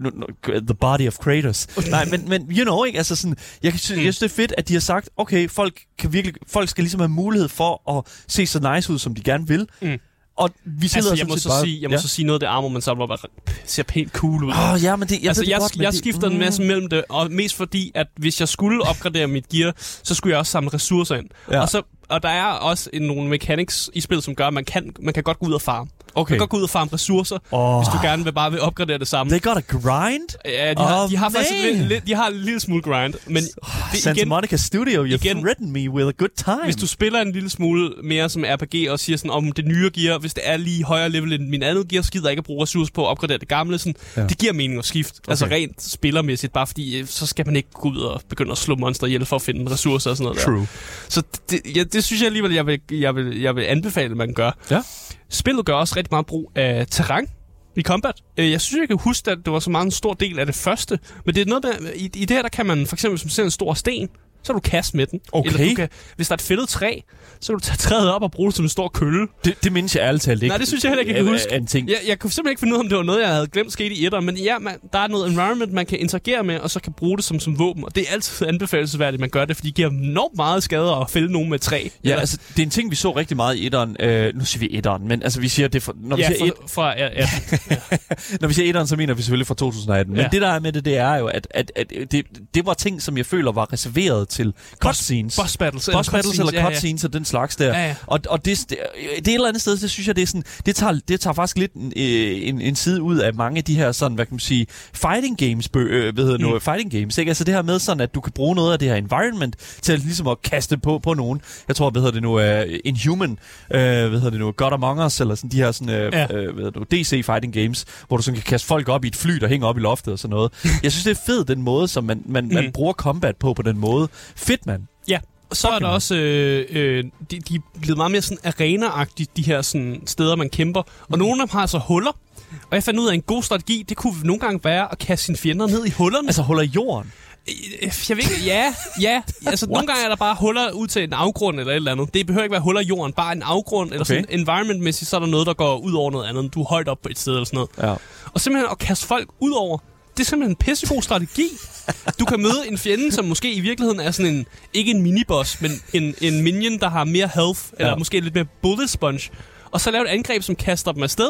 uh, the body of Kratos. Nej, men, men you know, ikke? Altså sådan, jeg, jeg, mm. Jeg synes, det er fedt, at de har sagt, okay, folk, kan virkelig, folk skal ligesom have mulighed for at se så nice ud, som de gerne vil. Mm. Og vi altså, jeg må, så bare, sige, jeg må ja. så sige noget af det armor, man samler op, ser pænt cool ud. Oh, ja, men det, jeg, altså, det jeg, godt, jeg det, skifter mm. en masse mellem det, og mest fordi, at hvis jeg skulle opgradere mit gear, så skulle jeg også samle ressourcer ind. Ja. Og, så, og der er også en, nogle mechanics i spillet, som gør, at man kan, man kan godt gå ud og farme. Okay. Du kan godt gå ud og farme ressourcer, oh. hvis du gerne vil bare vil opgradere det samme. They got a grind? Ja, de, oh, har, de har faktisk lidt, de har en lille smule grind. Men oh, det, Santa igen, Monica Studio, you've igen, threatened me with a good time. Hvis du spiller en lille smule mere som RPG og siger sådan om det nye gear, hvis det er lige højere level end min andet gear, jeg ikke at bruge ressourcer på at opgradere det gamle. Sådan, ja. Det giver mening at skifte. Altså okay. Altså rent spillermæssigt, bare fordi øh, så skal man ikke gå ud og begynde at slå monster ihjel for at finde ressourcer og sådan noget True. Der. Så det, ja, det synes jeg alligevel, jeg vil, jeg vil, jeg vil anbefale, at man gør. Ja. Spillet gør også rigtig meget brug af terræn i combat. Øh, jeg synes, jeg kan huske, at det var så meget en stor del af det første. Men det er noget med, i, i det her, der kan man for eksempel, hvis man ser en stor sten, så kan du kaste med den. Okay. Eller du kan, hvis der er et fældet træ, så kan du tage træet op og bruge det som en stor kølle. Det, det mindes jeg ærligt talt ikke. Nej, det synes jeg heller ikke, jeg kan huske. En ting. Jeg, jeg kunne simpelthen ikke finde ud af, om det var noget, jeg havde glemt skete i etter. Men ja, man, der er noget environment, man kan interagere med, og så kan bruge det som, som våben. Og det er altid anbefalesværdigt, at man gør det, fordi det giver enormt meget skade at fælde nogen med træ. Ja, eller? altså, det er en ting, vi så rigtig meget i etteren. Øh, nu siger vi etteren, men altså, vi siger det for, når vi ja, siger for, et, fra, ja, ja. (laughs) når vi siger etteren, så mener vi selvfølgelig fra 2018. Men ja. det der er med det, det er jo, at, at, at det, det var ting, som jeg føler var reserveret til cutscenes. Boss battles. Boss battles eller cutscenes ja, ja. og den slags der. Ja, ja. Og, og det, det, det er et eller andet sted, så synes jeg, det er sådan, det tager, det tager faktisk lidt en, øh, en, en side ud af mange af de her sådan, hvad kan man sige, fighting games, øh, hvad hedder mm. nu, fighting games, ikke? Altså det her med sådan, at du kan bruge noget af det her environment til at, ligesom at kaste på, på nogen. Jeg tror, hvad hedder det nu, uh, Inhuman, uh, hvad hedder det nu, God Among Us, eller sådan de her sådan, uh, ja. uh, hvad hedder du, DC fighting games, hvor du sådan kan kaste folk op i et fly, der hænger op i loftet og sådan noget. jeg synes, det er fedt, den måde, som man, man, mm. man bruger combat på, på den måde. Fedt, mand. Ja, så er der også, øh, øh, de, de er blevet meget mere sådan arena-agtige, de her sådan, steder, man kæmper. Og mm. nogle af dem har altså huller. Og jeg fandt ud af, at en god strategi, det kunne nogle gange være at kaste sine fjender ned i hullerne. Altså huller i jorden? Øh, jeg ved ikke, ja, ja. Altså, (laughs) nogle gange er der bare huller ud til en afgrund eller et eller andet. Det behøver ikke være huller i jorden, bare en afgrund, eller okay. sådan environmentmæssigt, så er der noget, der går ud over noget andet. Du er højt op på et sted eller sådan noget. Ja. Og simpelthen at kaste folk ud over, det er simpelthen en pissegod strategi. Du kan møde en fjende, som måske i virkeligheden er sådan en, ikke en miniboss, men en, en minion, der har mere health, eller Ja. måske lidt mere bullet sponge. Og så lave et angreb, som kaster dem afsted,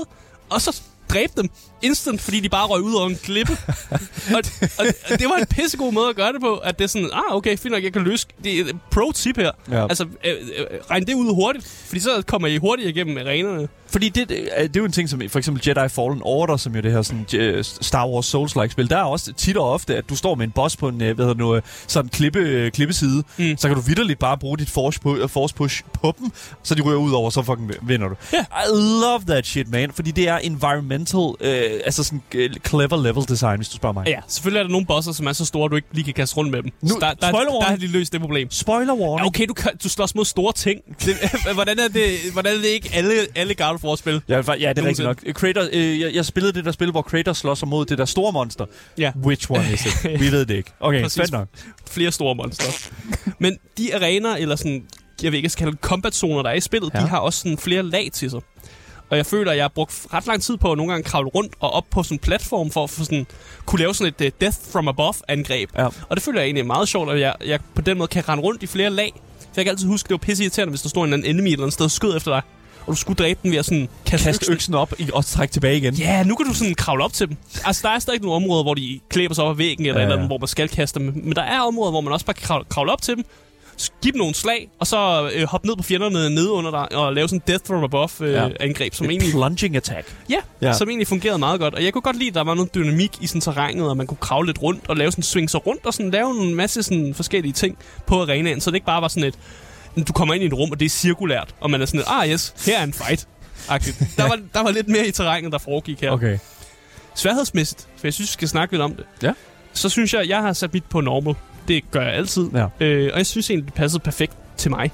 og så dræbe dem instant, fordi de bare røg ud over en klippe. (laughs) og, og, og, det var en pissegod måde at gøre det på, at det er sådan, ah, okay, fint nok, jeg kan løse... Det er et pro-tip her. Ja. Altså, øh, øh, regn det ud hurtigt, fordi så kommer I hurtigt igennem arenerne. Fordi det, det, er- det er jo en ting, som for eksempel Jedi Fallen Order, som jo det her sådan, Je- Star Wars Souls-like spil, der er også tit og ofte, at du står med en boss på en øh, hvad hedder nu, øh, sådan klippe, øh, klippeside, Mm. så kan du vidderligt bare bruge dit force, øh, force push på dem, så de ryger ud over, så fucking vinder du. Ja. I love that shit, man, fordi det er environmental, øh, altså sådan øh, clever level design, hvis du spørger mig. Ja, selvfølgelig er der nogle bosser, som er så store, at du ikke lige kan kaste rundt med dem. Nu- Så der, der, der, warning. har de løst det problem. Spoiler warning. Ja, okay, du, kan, du slås mod store ting. Det, (laughs) hvordan, er det, hvordan er det ikke alle, alle God of War-spil? Ja, ja, det er rigtigt nok. Kratos, øh, jeg, jeg spillede det der spil, hvor Kratos slår sig mod det der store monster. Ja, Which one is it? (laughs) Vi ved det ikke. Okay, Præcis. nok. flere store monstre. Men de arenaer, eller sådan, jeg vil ikke kalde det combat-zoner, der er i spillet. Ja. de har også sådan flere lag til sig. Og jeg føler, at jeg har brugt ret lang tid på at nogle gange kravle rundt og op på sådan en platform for at få sådan, kunne lave sådan et uh, death from above angreb. Ja. Og det føler jeg egentlig er meget sjovt, at jeg, jeg på den måde kan rende rundt i flere lag. For jeg kan altid huske, det var pisse irriterende, hvis der stod en eller anden enemy et eller andet sted og skød efter dig. Og du skulle dræbe den ved at sådan kaste, Kast øksen. øksen op og trække tilbage igen. Ja, nu kan du sådan kravle op til dem. Altså, der er stadig nogle områder, hvor de klæber sig op ad væggen, eller, Ja, ja, eller andet, hvor man skal kaste dem. Men der er områder, hvor man også bare kan kravle, kravle op til dem, give dem nogle slag, og så øh, hoppe ned på fjenderne nede under dig, og lave sådan death from above øh, Ja. angreb, som Et egentlig, plunging attack. ja, Ja. som egentlig fungerede meget godt. Og jeg kunne godt lide, at der var noget dynamik i sådan terrænet, og man kunne kravle lidt rundt, og lave sådan swing sig rundt, og sådan lave en masse sådan forskellige ting på arenaen, så det ikke bare var sådan et, du kommer ind i et rum, og det er cirkulært, og man er sådan et, ah yes, her er en fight. -agtigt. Der var, der var lidt mere i terrænet, der foregik her. Okay. Sværhedsmæssigt, for jeg synes, vi skal snakke lidt om det. Ja. Så synes jeg, jeg har sat mit på normal. Det gør jeg altid. Ja. Øh, og jeg synes egentlig, det passede perfekt til mig.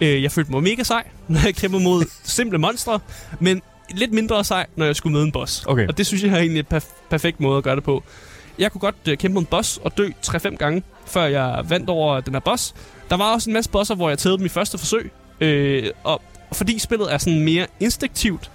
Øh, jeg følte mig mega sej, (laughs) når jeg kæmpede mod simple monstre, men lidt mindre sej, når jeg skulle møde en boss. Okay. Og det synes jeg er egentlig en perf- perfekt måde at gøre det på. Jeg kunne godt øh, kæmpe mod en boss og dø 3-5 gange, før jeg vandt over den her boss. Der var også en masse bosser, hvor jeg tævede dem i første forsøg. Øh, og fordi spillet er sådan mere instinktivt,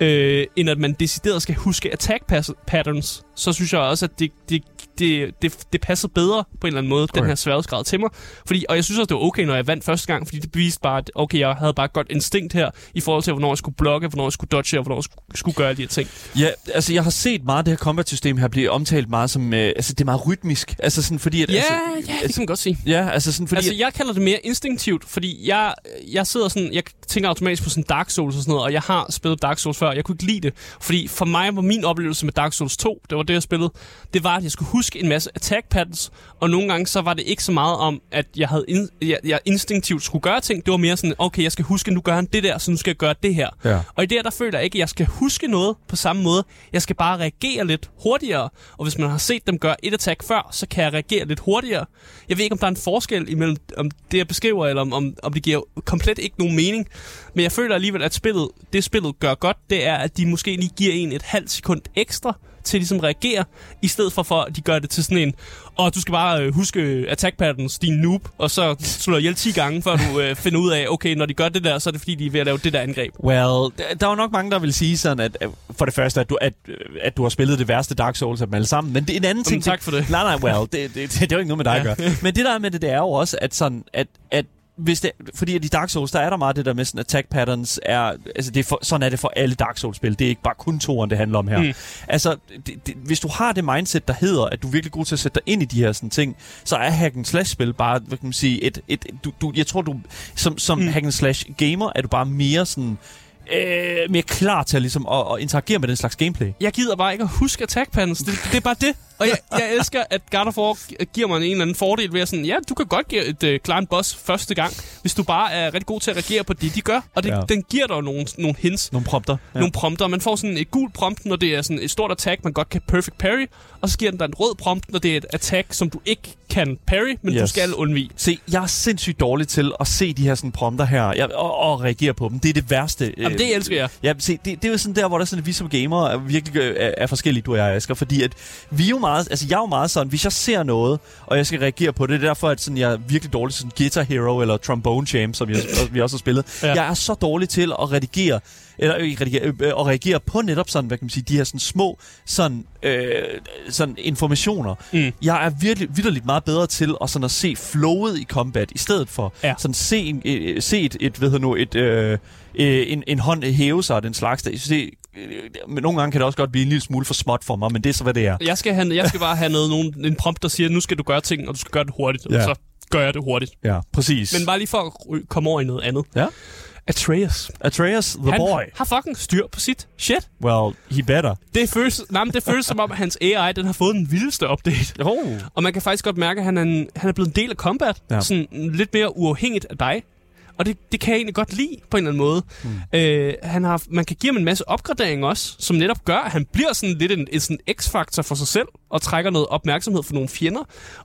øh, end at man decideret skal huske attack patterns, så synes jeg også, at det, det, det, det, det passer bedre på en eller anden måde, okay. den her sværhedsgrad til mig. Fordi, og jeg synes også, det var okay, når jeg vandt første gang, fordi det beviste bare, at okay, jeg havde bare et godt instinkt her, i forhold til, hvornår jeg skulle blokke, hvornår jeg skulle dodge, og hvornår jeg skulle, skulle gøre de her ting. Ja, altså jeg har set meget af det her combat-system her blive omtalt meget som, øh, altså det er meget rytmisk. Altså sådan fordi, at... Ja, altså, ja, det kan man godt sige. Ja, altså sådan fordi... Altså, jeg kalder det mere instinktivt, fordi jeg, jeg sidder sådan, jeg tænker automatisk på sådan Dark Souls og sådan noget, og jeg har spillet Dark Souls før, jeg kunne ikke lide det, fordi for mig var min oplevelse med Dark Souls 2, det var det, jeg spillede, det var, at jeg skulle huske en masse attack patterns, og nogle gange så var det ikke så meget om, at jeg, havde in, jeg, jeg instinktivt skulle gøre ting, det var mere sådan, okay, jeg skal huske, nu gør han det der, så nu skal jeg gøre det her. Ja. Og i det her, der føler jeg ikke, at jeg skal huske noget på samme måde. Jeg skal bare reagere lidt hurtigere. Og hvis man har set dem gøre et attack før, så kan jeg reagere lidt hurtigere. Jeg ved ikke, om der er en forskel imellem om det, jeg beskriver, eller om, om, om det giver komplet ikke nogen mening. Men jeg føler alligevel, at spillet, det spillet gør godt, det er, at de måske lige giver en et halvt sekund ekstra til ligesom at reagere, i stedet for, for at de gør det til sådan en, og du skal bare øh, huske attack patterns, din noob, og så slår ihjel 10 gange, før du øh, finder ud af, okay, når de gør det der, så er det fordi, de er ved at lave det der angreb. Well, der, er jo nok mange, der vil sige sådan, at, at for det første, at du, at, at du har spillet det værste Dark Souls af dem alle sammen. Men det er en anden ting. tak for det. Nej, nej, well, det, det, det, det er jo ikke noget med dig at Ja. gøre. Men det der er med det, det er jo også, at sådan, at, at hvis det, fordi at i Dark Souls, der er der meget det der med sådan attack patterns, er, altså det er for, sådan er det for alle Dark Souls-spil. Det er ikke bare kun toren, det handler om her. Mm. Altså, det, det, hvis du har det mindset, der hedder, at du er virkelig god til at sætte dig ind i de her sådan ting, så er hack and slash-spil bare, hvad kan man sige, et, et, du, du, jeg tror, du, som, som Mm. hack and slash gamer, er du bare mere sådan, øh, mere klar til at, ligesom, at, at interagere med den slags gameplay. jeg gider bare ikke at huske attack patterns. Det, det er bare det. Og jeg, jeg elsker, at God of War gi- giver mig en eller anden fordel ved at sådan, ja, du kan godt give et uh, klare en boss første gang, hvis du bare er rigtig god til at reagere på det, de gør. Og det, Ja. den giver dig nogle, nogle hints, Nogle prompter. ja. nogle prompter. Man får sådan et gult prompt, når det er sådan et stort attack, man godt kan perfect parry, og så giver den dig en rød prompt, når det er et attack, som du ikke kan parry, men yes. du skal undvige. Se, jeg er sindssygt dårlig til at se de her sådan prompter her, jeg, og, og reagere på dem. Det er det værste. øh, Jamen, det elsker jeg. Ja, se, det, det er jo sådan der, hvor der er sådan, at vi som gamere er virkelig øh, er, er forskellige, du og jeg, Asger, fordi at vi er jo meget, altså jeg er jo meget sådan, hvis jeg ser noget, og jeg skal reagere på det, det er derfor, at sådan, jeg er virkelig dårlig sådan Guitar Hero eller Trombone Champ, som jeg, vi også har spillet. Ja. Jeg er så dårlig til at redigere, eller ikke redigere, øh, øh, at reagere på netop sådan, hvad kan man sige, de her sådan små, sådan øh, sådan informationer. Mm. Jeg er virkelig vidderligt meget bedre til at, sådan at se flowet i combat, i stedet for Ja. sådan se, en, øh, se et, et, hvad hedder nu, et, øh, øh, en, en hånd hæve sig og den slags. Der. Jeg synes, det, øh, men nogle gange kan det også godt blive en lille smule for småt for mig, men det er så, hvad det er. Jeg skal, have, jeg skal bare have noget, nogen, en prompt, der siger, nu skal du gøre ting, og du skal gøre det hurtigt. Ja. Og så gør jeg det hurtigt. Ja, præcis. Men bare lige for at komme over i noget andet. Ja. Atreus. Atreus, the han boy. har fucking styr på sit shit. Well, he better. Det føles, nej, det føles som om, at hans AI den har fået den vildeste update. Oh. Og man kan faktisk godt mærke, at han er, en, han er blevet en del af combat. Ja. Sådan lidt mere uafhængigt af dig. Og det, det kan jeg egentlig godt lide på en eller anden måde. Mm. Øh, han har, man kan give ham en masse opgradering også, som netop gør, at han bliver sådan lidt en, en sådan x-faktor for sig selv, og trækker noget opmærksomhed for nogle fjender.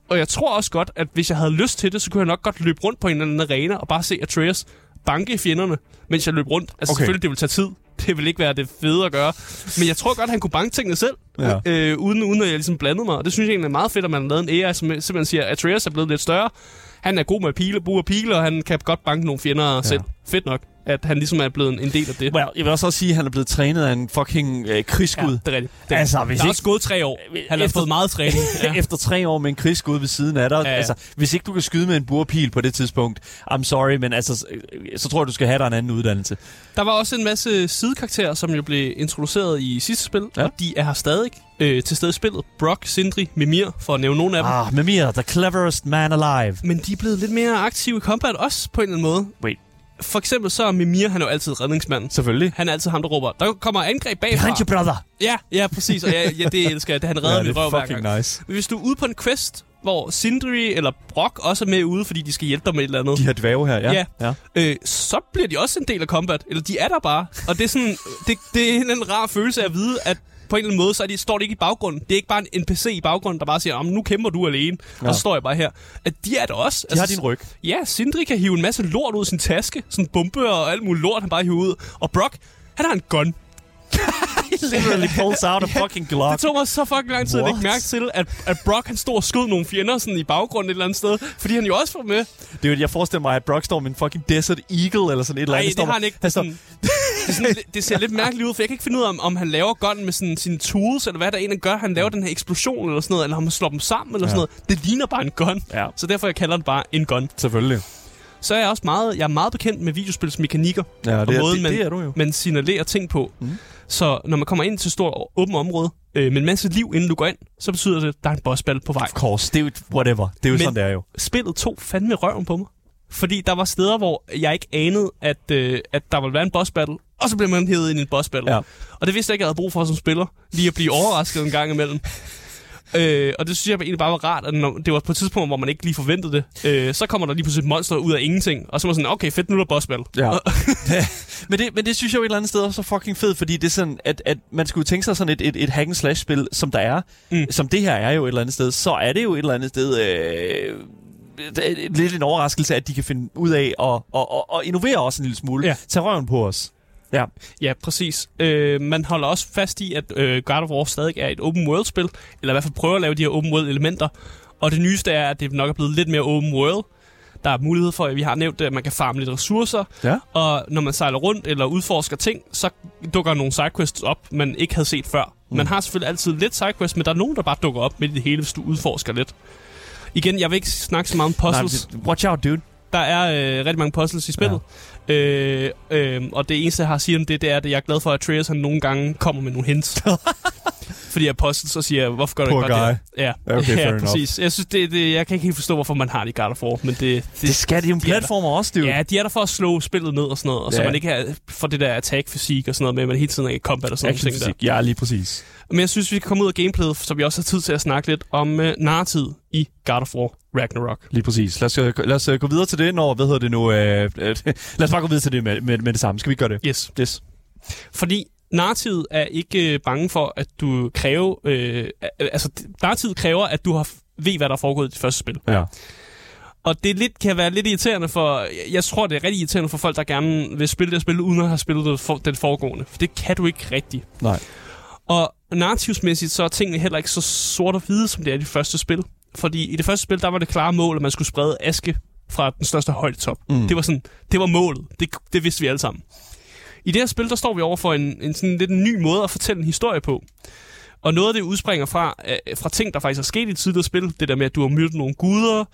Og jeg tror også godt, at hvis jeg havde lyst til det, så kunne jeg nok godt løbe rundt på en eller anden arena, og bare se Atreus banke fjenderne, mens jeg løb rundt. Altså Okay. selvfølgelig, det vil tage tid. Det vil ikke være det fede at gøre. Men jeg tror godt, han kunne banke tingene selv, Ja. øh, uden, uden at jeg ligesom blandede mig. Og det synes jeg egentlig er meget fedt, at man har lavet en AI, som simpelthen siger, at Atreus er blevet lidt større. Han er god med pile, bruger pile, og han kan godt banke nogle fjender ja. selv. Fedt nok, at han ligesom er blevet en- del af det. Well, jeg vil også sige, at han er blevet trænet af en fucking øh, krigsskud. det er rigtigt. Det er, Altså, hvis der er ikke- også gået tre år. Han har fået meget træning. (laughs) Ja. Efter tre år med en krigsskud ved siden af dig. Ja, Ja, ja. ja. Altså, hvis ikke du kan skyde med en burpil på det tidspunkt, I'm sorry, men altså, øh, så tror jeg, du skal have dig en anden uddannelse. Der var også en masse sidekarakterer, som jo blev introduceret i sidste spil, Ja. ja. og de er her stadig øh, til stede i spillet. Brock, Sindri, Mimir, for at nævne nogle af dem. Ah, Mimir, the cleverest man alive. Men de er blevet lidt mere aktive i combat også, på en eller anden måde. Wait. For eksempel så er Mimir, han er jo altid redningsmanden. Selvfølgelig. Han er altid ham, der råber, der kommer angreb bagfra. Behind you, brother. Ja, ja, præcis. Og ja, ja, det elsker jeg. Det, han redder ja, min røv er hver gang. nice. Men hvis du er ude på en quest, hvor Sindri eller Brock også er med ude, fordi de skal hjælpe dig med et eller andet, De her dvæve her, ja. Ja. ja. øh, så bliver de også en del af combat. Eller de er der bare. Og det er sådan, det, det er en rar følelse af at vide, at på en eller anden måde, så er de, står det ikke i baggrunden. Det er ikke bare en NPC i baggrunden, der bare siger, om nu kæmper du alene. Ja. Og så står jeg bare her. At de er der også. Altså, De har din ryg. Ja, Sindri kan hive en masse lort ud af sin taske. Sådan bombe og alt muligt lort, han bare hiver ud. Og Brock, han har en gun. (laughs) Literally pulls out a fucking Glock. Det tog mig så fucking lang tid at lægge mærke til, at, at Brock han stod og skød nogle fjender sådan i baggrunden et eller andet sted. Fordi han jo også var med. Det er jo, jeg forestiller mig, at Brock står med en fucking Desert Eagle eller sådan et eller Nej, andet. det Står har han ikke. Han står, (laughs) det, sådan, det ser lidt mærkeligt ud, for jeg kan ikke finde ud af, om, om han laver gun med sådan, sine tools, eller hvad der egentlig gør. Han laver den her eksplosion eller sådan noget, eller han slår dem sammen eller Ja. sådan noget. Det ligner bare en gun. ja, Så derfor jeg kalder den bare en gun. selvfølgelig. Så er jeg også meget, jeg er meget bekendt med videospilsmekanikker, Ja, det, og er, måden, det, man, det er du jo. man signalerer ting på. Mm. Så når man kommer ind til et stort åbent område øh, med en masse liv, inden du går ind, så betyder det, at der er en bossbattle på vej. Of course, det er jo whatever. Det er jo Men- sådan, det er jo. spillet tog fandme røven på mig. Fordi der var steder, hvor jeg ikke anede, at, øh, at der ville være en boss battle, og så blev man hævet ind i en boss battle. Ja. Og det vidste jeg ikke, jeg havde brug for som spiller. Lige at blive overrasket en gang imellem. Øh, og det synes jeg egentlig bare var rart, at når, det var på et tidspunkt, hvor man ikke lige forventede det. Øh, så kommer der lige pludselig et monster ud af ingenting, og så var man sådan, okay, fedt, nu er der boss battle. Ja. (laughs) men, det, men det synes jeg jo et eller andet sted også er fucking fedt, fordi det er sådan, at, at man skulle tænke sig sådan et, et, et hack and slash spil, som der er, Mm. som det her er jo et eller andet sted, så er det jo et eller andet sted øh, er lidt en overraskelse, at de kan finde ud af at, at, at, at innovere også en lille smule. Ja. Tage røven på os. Ja. Ja, præcis. Øh, man holder også fast i, at øh, God of War stadig er et open world-spil, eller i hvert fald prøver at lave de her open world-elementer. Og det nyeste er, at det nok er blevet lidt mere open world. Der er mulighed for, at vi har nævnt, det, at man kan farme lidt ressourcer, Ja. og når man sejler rundt eller udforsker ting, så dukker nogle sidequests op, man ikke havde set før. Mm. Man har selvfølgelig altid lidt sidequests, men der er nogen, der bare dukker op midt i det hele, hvis du udforsker lidt. Igen, jeg vil ikke snakke så meget om puzzles. Nej, watch out, dude. Der er øh, rigtig mange puzzles i spillet. Ja. Øh, øh, og det eneste, jeg har at sige om det, det er, at jeg er glad for, at Atreus han nogle gange kommer med nogle hints. (laughs) Fordi jeg puzzles og siger, hvorfor gør du Poor ikke bare guy. det? Ja, Okay, ja enough. præcis. Jeg, synes, det, det, jeg kan ikke helt forstå, hvorfor man har det i God of War, men det, det, Det skal de jo en de er platformer også, dude. Ja, de er der for at slå spillet ned og sådan noget, og så Ja. man ikke har, for det der attack-fysik og sådan noget med, at man hele tiden er i combat og sådan noget. ting der. Actionfysik. Ja, lige præcis. Men jeg synes, vi kan komme ud af gameplayet, så vi også har tid til at snakke lidt om uh, narrativ i God of War Ragnarok. Lige præcis. Lad os, øh, lad os øh, gå videre til det, når, hvad hedder det nu? Øh, øh, (laughs) lad os bare gå videre til det med, med, med det samme. Skal vi gøre det? Yes. Yes. Fordi narrativet er ikke øh, bange for, at du kræver... Øh, altså, narrativet kræver, at du har ved, hvad der er foregået i det første spil. Ja. Og det lidt, kan være lidt irriterende for... Jeg, tror, det er rigtig irriterende for folk, der gerne vil spille det spil, uden at have spillet det for, den foregående. For det kan du ikke rigtigt. Nej. Og narrativsmæssigt, så er tingene heller ikke så sort og hvide, som det er i det første spil. Fordi i det første spil, der var det klare mål, at man skulle sprede aske fra den største højdetop. Mm. Det var sådan, det var målet. Det, det vidste vi alle sammen. I det her spil, der står vi over for en, en sådan lidt en ny måde at fortælle en historie på. Og noget af det udspringer fra, øh, fra ting, der faktisk er sket i tidligere spil. Det der med, at du har mødt nogle guder,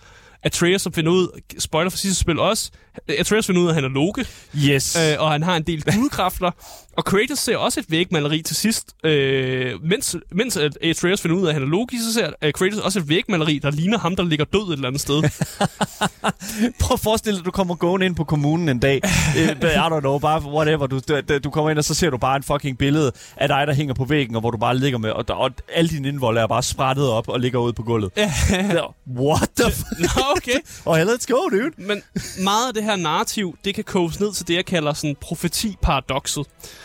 Atreus som finder ud, spoiler for sidste spil også, Atreus finder ud af, at han er Loke, Yes. øh, og han har en del (laughs) gudekræfter. Og Kratos ser også et vægmaleri til sidst. Øh, mens, mens at Atreus finder ud af, at han er Loki, så ser øh, Kratos også et vægmaleri, der ligner ham, der ligger død et eller andet sted. (laughs) Prøv at forestille dig, at du kommer gående ind på kommunen en dag. (laughs) Øh, I don't know, bare whatever. Du, du, kommer ind, og så ser du bare en fucking billede af dig, der hænger på væggen, og hvor du bare ligger med, og, der, og alle dine indvolde er bare sprættet op og ligger ude på gulvet. What the f- Nå, okay. Oh, let's go, dude. Men meget af det her narrativ, det kan koges ned til det, jeg kalder sådan profeti-paradokset,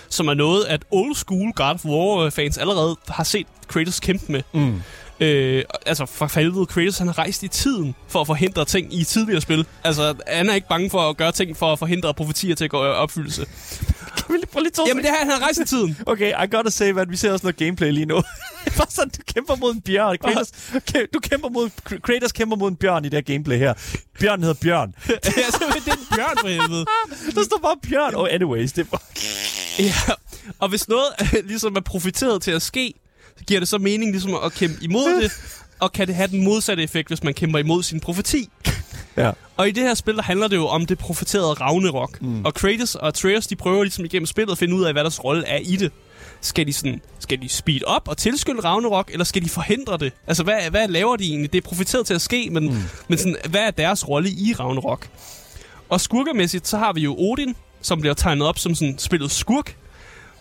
som er noget, at old school God of War-fans allerede har set Kratos kæmpe med. Mm. Øh, altså, for helvede, Kratos han har rejst i tiden for at forhindre ting i tidligere spil. Altså, han er ikke bange for at gøre ting for at forhindre profetier til at gå i opfyldelse. Kan vi lige prøve lige to Jamen, det her, han har rejst i tiden. Okay, I gotta say, at vi ser også noget gameplay lige nu. Bare sådan, du kæmper mod en bjørn. Kratos, okay, du kæmper mod, Kratos kæmper mod en bjørn i det her gameplay her. Bjørn hedder Bjørn. (laughs) det er simpelthen det er en bjørn for helvede. (laughs) Der står bare Bjørn. Oh, anyways, det var... Ja, og hvis noget (laughs) ligesom er profiteret til at ske, så giver det så mening ligesom at kæmpe imod det, og kan det have den modsatte effekt, hvis man kæmper imod sin profeti. Ja. Og i det her spil, der handler det jo om det profeterede Ragnarok. Mm. Og Kratos og Atreus, de prøver ligesom igennem spillet at finde ud af, hvad deres rolle er i det. Skal de, sådan, skal de speed op og tilskynde Ragnarok, eller skal de forhindre det? Altså, hvad, hvad laver de egentlig? Det er profeteret til at ske, men, mm. men sådan, hvad er deres rolle i Ragnarok? Og skurkemæssigt, så har vi jo Odin, som bliver tegnet op som sådan spillet skurk.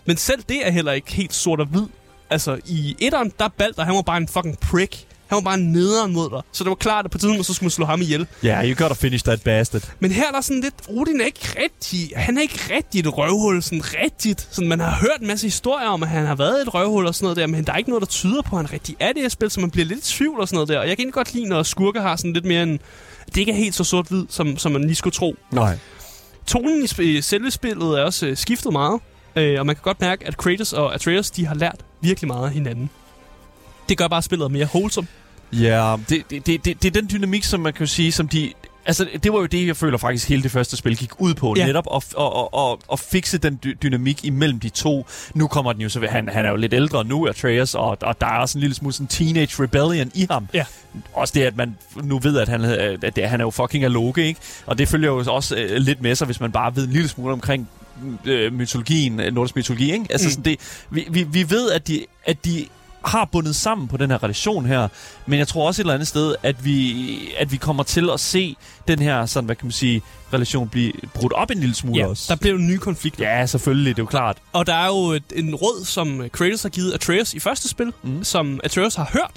Men selv det er heller ikke helt sort og hvid. Altså, i etteren, der Balder, han var bare en fucking prick. Han var bare nederen mod dig. Så det var klart, at på tiden, så skulle man slå ham ihjel. Yeah, you gotta finish that bastard. Men her er der sådan lidt, Odin er ikke rigtig, han er ikke rigtig et røvhul, sådan rigtigt. Sådan, man har hørt en masse historier om, at han har været et røvhul og sådan noget der, men der er ikke noget, der tyder på, at han rigtig er det her spil, så man bliver lidt i tvivl og sådan noget der. Og jeg kan egentlig godt lide, når skurke har sådan lidt mere en, det ikke er helt så sort-hvid, som, som man lige skulle tro. Nej. Tonen i sp- i selve spillet er også øh, skiftet meget, øh, og man kan godt mærke, at Kratos og Atreus, de har lært virkelig meget af hinanden. Det gør bare spillet mere wholesome. Ja, det, det, det, det, det er den dynamik, som man kan sige, som de... Altså, det var jo det, jeg føler faktisk hele det første spil gik ud på. Ja. Netop at, at, at, at, at fikse den dy- dynamik imellem de to. Nu kommer den jo så... ved- Han, han er jo lidt ældre nu, Atreus, og, og der er også en lille smule sådan teenage rebellion i ham. Ja. Også det, at man nu ved, at han, øh, at det, han er jo fucking af Loke, ikke? Og det følger jo også øh, lidt med sig, hvis man bare ved en lille smule omkring øh, mytologien, nordisk mytologi, ikke? Altså mm. sådan det, vi, vi, vi ved, at de, at de har bundet sammen på den her relation her, men jeg tror også et eller andet sted, at vi, at vi kommer til at se den her, sådan, hvad kan man sige, relation blive brudt op en lille smule Ja, også. der bliver jo nye konflikter. Ja, selvfølgelig, det er jo klart. Og der er jo et, en råd, som Kratos har givet Atreus i første spil, mm. Som Atreus har hørt.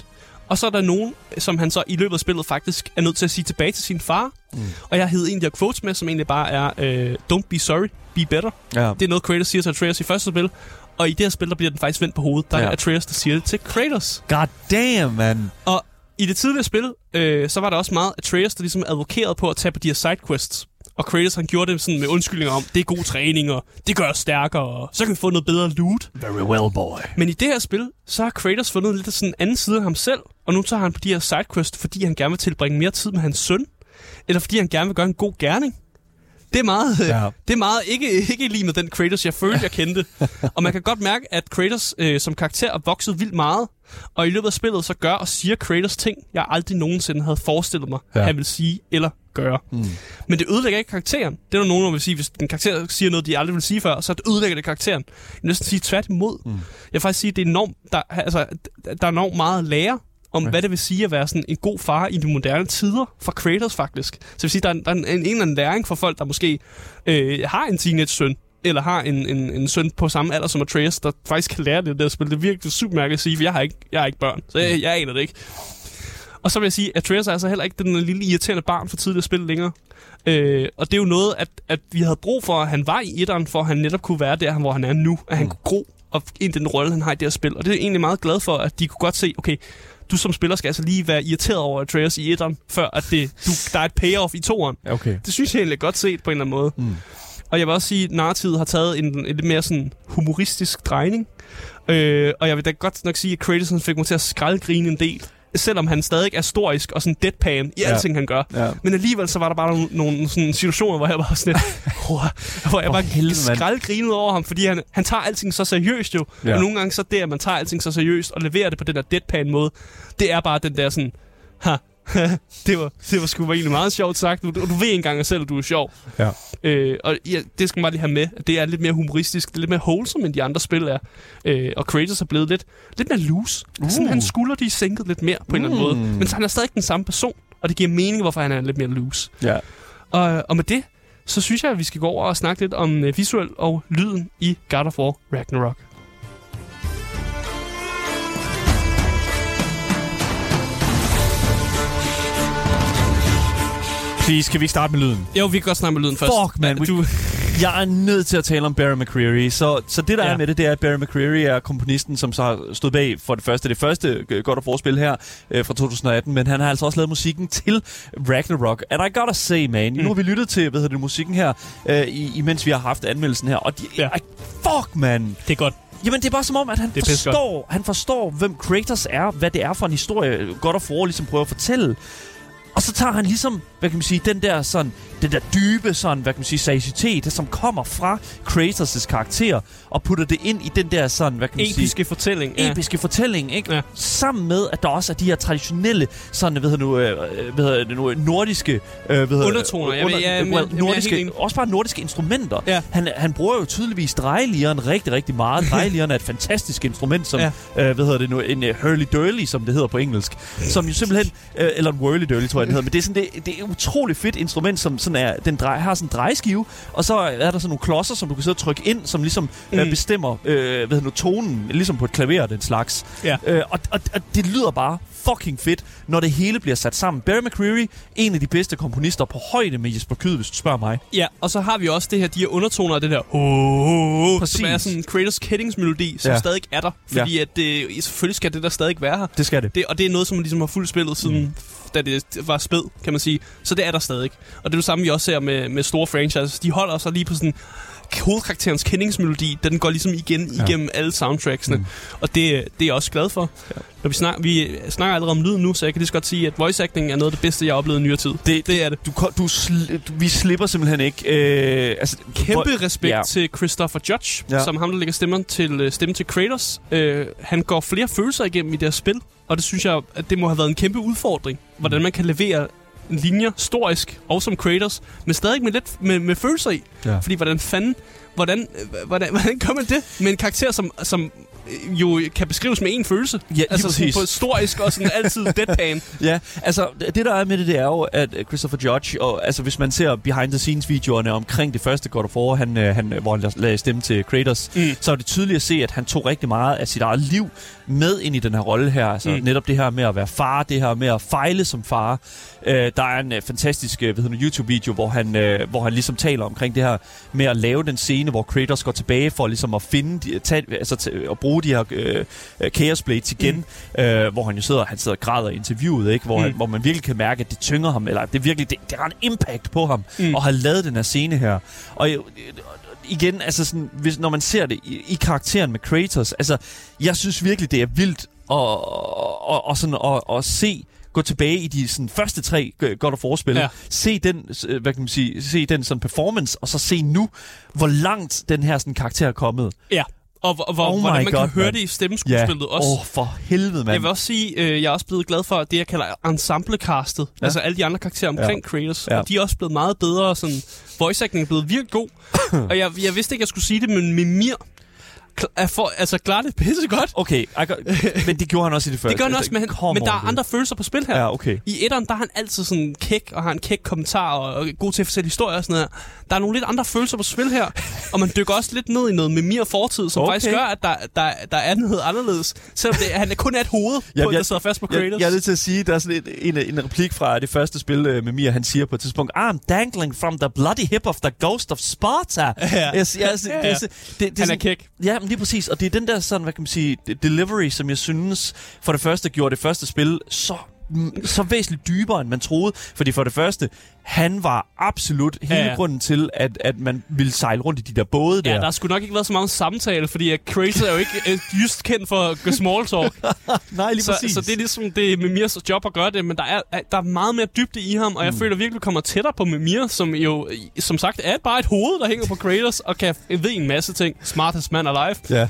Og så er der nogen, som han så i løbet af spillet faktisk er nødt til at sige tilbage til sin far. Mm. Og jeg hed en af de her quotes med, som egentlig bare er, øh, don't be sorry, be better. Ja. Det er noget, Kratos siger til Atreus i første spil. Og i det her spil, der bliver den faktisk vendt på hovedet. Der er Ja. Atreus, der siger det til Kratos. God damn, man. Og i det tidligere spil, øh, så var der også meget Atreus, der ligesom advokerede på at tage på de her sidequests. Og Kratos, han gjorde det sådan med undskyldninger om, det er god træning, og det gør os stærkere, og så kan vi få noget bedre loot. Very well, boy. Men i det her spil, så har Kratos fundet lidt af sådan en anden side af ham selv, og nu tager han på de her sidequests, fordi han gerne vil tilbringe mere tid med hans søn, eller fordi han gerne vil gøre en god gerning. Det er meget, ja. Det er meget ikke, ikke lige med den Kratos, jeg følte, jeg kendte. og man kan godt mærke, at Kratos øh, som karakter er vokset vildt meget, og i løbet af spillet så gør og siger Kratos ting, jeg aldrig nogensinde havde forestillet mig, ja. Han vil sige eller gøre. Mm. Men det ødelægger ikke karakteren. Det er der nogen, der vil sige, hvis en karakter siger noget, de aldrig vil sige før, så det ødelægger det karakteren. Jeg vil næsten sige tværtimod. Mm. Jeg vil faktisk sige, at det er enormt, der, altså, der er enormt meget at lære om, ja. hvad det vil sige at være sådan en god far i de moderne tider for Kratos faktisk. Så det vil sige, der er, der er en, en, en eller anden læring for folk, der måske øh, har en teenage-søn, eller har en, en, en søn på samme alder som Atreus, der faktisk kan lære det der spil. Det er virkelig super mærkeligt at sige, for jeg har ikke, jeg har ikke børn, så jeg, jeg aner det ikke. Og så vil jeg sige, at Atreus er altså heller ikke den lille irriterende barn for tidligere spil længere. Øh, og det er jo noget, at, at vi havde brug for, at han var i etteren, for at han netop kunne være der, hvor han er nu. At han kunne gro og ind i den rolle, han har i det her spil. Og det er jeg egentlig meget glad for, at de kunne godt se, okay, du som spiller skal altså lige være irriteret over Atreus i etteren, før at det, du, der er et payoff i toeren. Okay. Det synes jeg egentlig er godt set på en eller anden måde. Mm. Og jeg vil også sige, at narrativet har taget en, en lidt mere sådan humoristisk drejning. Øh, og jeg vil da godt nok sige, at Kratos fik mig til at skraldgrine en del. Selvom han stadig er storisk og sådan deadpan i Ja. alting, han gør. Ja. Men alligevel så var der bare nogle, nogle sådan situationer, hvor jeg var sådan lidt, (laughs) "Wow," hvor jeg bare helvede, skraldgrinede over ham, fordi han, han tager alting så seriøst jo. Ja. Og nogle gange så det, at man tager alting så seriøst og leverer det på den der deadpan måde, det er bare den der sådan, ha, (laughs) det var, det var sgu egentlig meget sjovt sagt. Du, du ved engang selv, at du er sjov. Ja. Øh, og ja, det skal man bare lige have med. at Det er lidt mere humoristisk, det er lidt mere wholesome, end de andre spil er. Øh, og Kratos er blevet lidt, lidt mere loose. Uh. Sådan, hans skuldre de er sænket lidt mere på en eller anden Mm. måde. Men så han er stadig den samme person, og det giver mening, hvorfor han er lidt mere loose. Ja. Og, og med det, så synes jeg, at vi skal gå over og snakke lidt om øh, visuel og lyden i God of War Ragnarok. Please, kan vi ikke starte med lyden? Jo, vi kan godt snakke med lyden først. Fuck, man. Du, Jeg er nødt til at tale om Barry McCreary. Så, så det, der ja. Er med det, det er, at Barry McCreary er komponisten, som så har stået bag for det første, det første øh, God of War-spil her øh, fra 2018, men han har altså også lavet musikken til Ragnarok. And I gotta say, man, mm. nu har vi lyttet til hvad hedder det, musikken her, øh, i, imens vi har haft anmeldelsen her, og de, Ja. I, fuck, man. det er godt. Jamen, det er bare som om, at han Det forstår, han forstår, hvem Kratos er, hvad det er for en historie, God of War ligesom prøver at fortælle. Og så tager han ligesom, hvad kan man sige, den der sådan, den der dybe sådan, hvad kan man sige, seriøsitet, som kommer fra Kratos' karakter, og putter det ind i den der sådan, hvad kan man sige, Episke fortælling. Ja. episke fortælling, ikke? Ja. Sammen med, at der også er de her traditionelle, sådan, hvad hedder nu, øh, hvad hedder det nu, nordiske, øh, hvad Undertoner, jeg ved- ja, men- well, jeg nordiske, enig. også bare nordiske instrumenter. Ja. Han, han bruger jo tydeligvis drejelieren rigtig, rigtig meget. (laughs) Drejelieren er et fantastisk instrument, som, ja. øh, hvad hedder det nu, en uh, hurly-durly, som det hedder på engelsk, som jo simpelthen, øh, eller en whirly-durly, tror jeg, det hedder, men det er sådan, det, det er et utroligt fedt instrument, som sådan er, den drej, har sådan en drejeskive, og så er der sådan nogle klodser, som du kan sidde og trykke ind, som ligesom mm. øh, Mm. bestemmer, øh, hvad hedder nu, tonen, ligesom på et klaver, den slags. Ja. Øh, og, og, og det lyder bare fucking fedt, når det hele bliver sat sammen. Barry McCreary, en af de bedste komponister på højde med Jesper Kyd, hvis du spørger mig. Ja, og så har vi også det her, de her undertoner det der, oh, Præcis. som er sådan Kratos Kiddings-melodi, som Ja. stadig er der. Fordi ja. at det, selvfølgelig skal det der stadig være her. Det skal det. Det, og det er noget, som ligesom har fuldt spillet siden, mm. Da det var spæd, kan man sige. Så det er der stadig. Og det er det samme, vi også ser med, med store franchises. De holder sig lige på sådan hovedkarakterens kendingsmelodi, den går ligesom igen Ja. igennem alle soundtracksene. Mm. Og det, det er jeg også glad for. Ja. Når vi, snak, vi snakker allerede om lyden nu, så jeg kan lige så godt sige, at voice acting er noget af det bedste, jeg har oplevet i nyere tid. Det, Det er det. Du, du, sli, du, vi slipper simpelthen ikke. Øh, altså, Kæmpe hvor- respekt ja. ja. til Christopher Judge, Ja. ja. som ham, der lægger stemmen til, øh, stemme til Kratos. Øh, han går flere følelser igennem i det her spil, og det synes jeg, at det må have været en kæmpe udfordring, hvordan man kan levere linjer storisk og som Kratos, men stadig med lidt med, med følelser i. Ja. Fordi hvordan fanden, hvordan, hvordan, hvordan gør man det med en karakter, som, som jo kan beskrives med en følelse? Ja, altså sådan på storisk og sådan altid (laughs) deadpan. Ja, altså det der er med det, det er jo, at Christopher Judge, og altså hvis man ser behind the scenes videoerne omkring det første God of War, han, øh, han, hvor han lagde stemme til Kratos, Mm. så er det tydeligt at se, at han tog rigtig meget af sit eget liv med ind i den her rolle her. Altså mm. Netop det her med at være far, det her med at fejle som far. Øh, der er en øh, fantastisk øh, hvad YouTube-video, hvor han, øh, hvor han ligesom taler omkring det her med at lave den scene, hvor Kratos går tilbage for ligesom at finde, de, tage, altså t- at bruge de her øh, øh, Chaos Blades igen, mm. øh, hvor han jo sidder, han sidder og græder i interviewet, ikke? Hvor, mm. han, hvor man virkelig kan mærke, at det tynger ham, eller det virkelig, det, det har en impact på ham, mm. Og har lavet den her scene her. Og jo, igen, altså sådan, hvis, når man ser det i, i karakteren med Kratos, altså, jeg synes virkelig, det er vildt at, og, og sådan, at, at se gå tilbage i de sådan, første tre God of War-spil, ja. Se den, hvad kan man sige, se den sådan performance, og så se nu, hvor langt den her sådan, karakter er kommet. Ja, og, hvor, hvor, Oh hvordan man God, kan høre mand. det i stemmeskuespillet også. Åh, oh, for helvede, mand. Jeg vil også sige, øh, jeg er også blevet glad for det, jeg kalder ensemblecastet. Ja. Altså alle de andre karakterer omkring ja. Kratos. Ja. Og de er også blevet meget bedre. Sådan, voice acting er blevet virkelig god. (coughs) og jeg, jeg vidste ikke, jeg skulle sige det, men Mimir er for, altså, klarer det pisse godt. Okay, got, (laughs) men det gjorde han også i det første. Det gør han også, men, Come men der er andre følelser på spil her. Ja, okay. I etteren, der er han altid sådan kæk, og har en kæk kommentar, og, og god til at fortælle historier og sådan noget. Der er nogle lidt andre følelser på spil her, (laughs) og man dykker også lidt ned i noget med mere fortid, som Okay. faktisk gør, at der, der, der er noget anderledes. Selvom det, han er kun er et hoved, Ja, på, jeg- der sidder fast på Jeg, Kratos. jeg er nødt til at sige, der er sådan en, en, en replik fra det første spil øh, med Mia, han siger på et tidspunkt, I'm dangling from the bloody hip of the ghost of Sparta. Ja. Yes, det, Ja, det, det, det, det, han er sådan- kæk. Ja, men lige præcis. Og det er den der sådan, hvad kan man sige, delivery, som jeg synes for det første gjorde det første spil så så væsentligt dybere, end man troede. Fordi for det første, han var absolut hele Ja, ja. grunden til, at, at man ville sejle rundt i de der både der. Ja, der sgu nok ikke været så meget samtale, fordi at Kratos er jo ikke øh, just kendt for at small talk. (laughs) Nej, lige så, præcis. så det er ligesom det er Mimirs job at gøre det, men der er, er- der er meget mere dybde i ham, og jeg mm. føler virkelig, vi kommer tættere på Mimir, som jo, øh, som sagt, er bare et hoved, der hænger på Kratos, og kan ved en masse ting. Smartest man alive. Ja.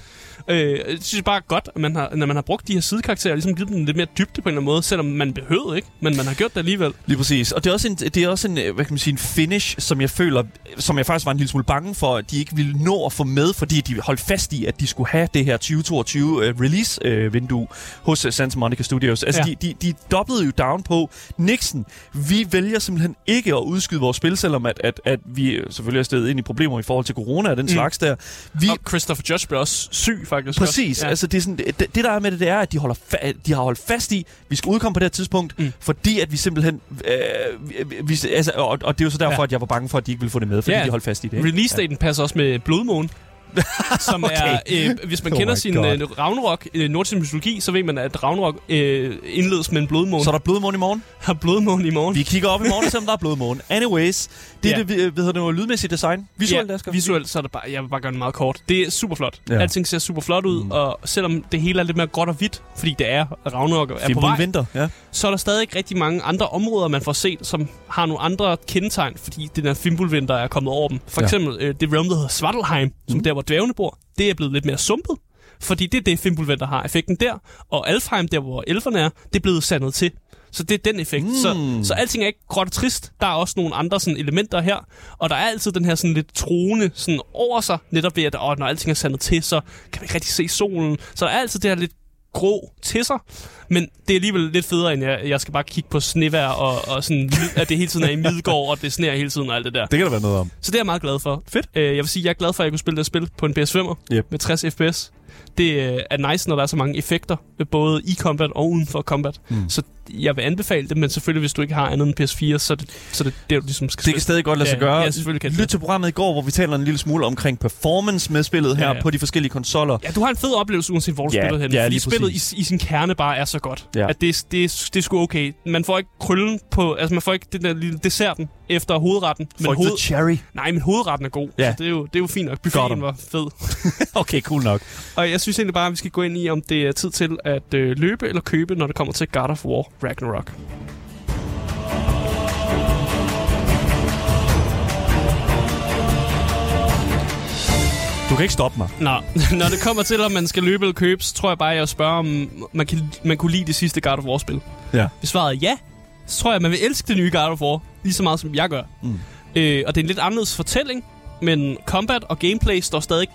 Øh, jeg synes bare godt, at man har, når man har brugt de her sidekarakterer, ligesom givet dem lidt mere dybde på en eller anden måde, selvom man behøvede ikke, men man har gjort det alligevel. Lige præcis. Og det er også en, det er også en, øh, hvad kan man sige, en finish, som jeg føler, som jeg faktisk var en lille smule bange for, at de ikke ville nå at få med, fordi de holdt fast i, at de skulle have det her 2022 uh, release-vindue hos uh, Santa Monica Studios. Altså, Ja. de, de, de dobbede jo down på Nixon. Vi vælger simpelthen ikke at udskyde vores spil, selvom at, at, at vi øh, selvfølgelig er stedet ind i problemer i forhold til corona og den mm. slags der. Vi, Og Christopher Judge blev også syg, faktisk. Præcis. Også. Ja. Altså, det, er sådan, det, det, der er med det, det er, at de, holder fa- de har holdt fast i, vi skal udkomme på det her tidspunkt, mm. fordi at vi simpelthen... Øh, vi, vi, altså, og, og det er jo så derfor, Ja. ja. at jeg var bange for, at de ikke ville få det med, fordi Ja. ja. de holdt fast i det. ikke? Release-daten passer også med Blodmåne. (laughs) som Okay. er, øh, hvis man Oh kender sin øh, Ragnarok, øh, nordisk mytologi, så ved man, at Ragnarok øh, indledes med en blodmåne. Så er der blodmåne i morgen. har (laughs) blodmåne i morgen. Vi kigger op i morgen, selvom der er blodmåne. Anyways, det er Ja. det, vi- hvad hedder det, nu, lydmæssigt design. Visuelt, ja, visuelt, så er det bare, jeg vil bare gøre det meget kort. Det er super flot. Ja. Ja. Alting ser super flot ud, mm. og selvom det hele er lidt mere gråt og hvidt, fordi det er Ragnarok er på Fimbul vej, Vinter, ja. så er der stadig rigtig mange andre områder, man får set, som har nogle andre kendetegn, fordi den her Fimbulvinter er kommet over dem. For Ja. eksempel øh, det realm, der hedder Svartalheim, som Mhm. der, hvor dværgene bor, det er blevet lidt mere sumpet. Fordi det er det, Fimbulvinter har effekten der. Og Alfheim, der hvor elferne er, det er blevet sandet til. Så det er den effekt. Mm. Så, så alting er ikke gråt og trist. Der er også nogle andre sådan, elementer her. Og der er altid den her sådan lidt troende sådan, over sig. Netop ved, at åh, når alting er sandet til, så kan vi ikke rigtig se solen. Så der er altid det her lidt grå til sig. Men det er alligevel lidt federe, end jeg, jeg skal bare kigge på snevejr, og, og sådan, at det hele tiden er i Midgård, og det sneer hele tiden og alt det der. Det kan der være noget om. Så det er jeg meget glad for. Fedt. Øh, jeg vil sige, jeg er glad for, at jeg kunne spille det spil på en PS5'er Yep. med 60 fps. Det øh, er nice, når der er så mange effekter, øh, både i combat og uden for combat. Mm. Så jeg vil anbefale det, men selvfølgelig, hvis du ikke har andet end PS4, så er det så er det, det, du ligesom skal Det kan stadig godt lade sig gøre. Ja, selvfølgelig kan det. Lyt til programmet i går, hvor vi taler en lille smule omkring performance med spillet her Ja, ja, ja. ja. på de forskellige konsoller. Ja, du har en fed oplevelse, uanset hvor du Ja, spiller henne. ja, fordi spillet i, præcis. i sin kerne bare er så godt. Ja. At det, det, det er sgu okay. Man får ikke krøllen på... Altså, man får ikke den der lille desserten efter hovedretten. Men hoved, cherry. nej, men hovedretten er god. Ja. Så det er jo, det er jo fint nok. Buffeten var fed. (laughs) Okay, cool nok. Og jeg synes egentlig bare, at vi skal gå ind i, om det er tid til at øh, løbe eller købe, når det kommer til God of War Ragnarok. Du kan ikke stoppe mig. Nå, (laughs) når det kommer til, om man skal løbe eller købe, så tror jeg bare, at jeg spørger, om man, kan, man kunne lide det sidste God of War-spil. Ja. Hvis svaret er ja, så tror jeg, at man vil elske det nye God of War, lige så meget som jeg gør. Mm. Øh, og det er en lidt anderledes fortælling, men combat og gameplay står stadig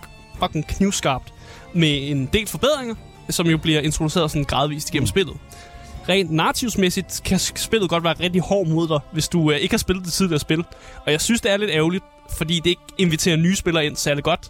fucking knivskarpt med en del forbedringer, som jo bliver introduceret sådan gradvist igennem Mm. spillet. Rent narrativsmæssigt kan spillet godt være rigtig hård mod dig, hvis du øh, ikke har spillet det tidligere spil. Og jeg synes, det er lidt ærgerligt, fordi det ikke inviterer nye spillere ind særlig godt.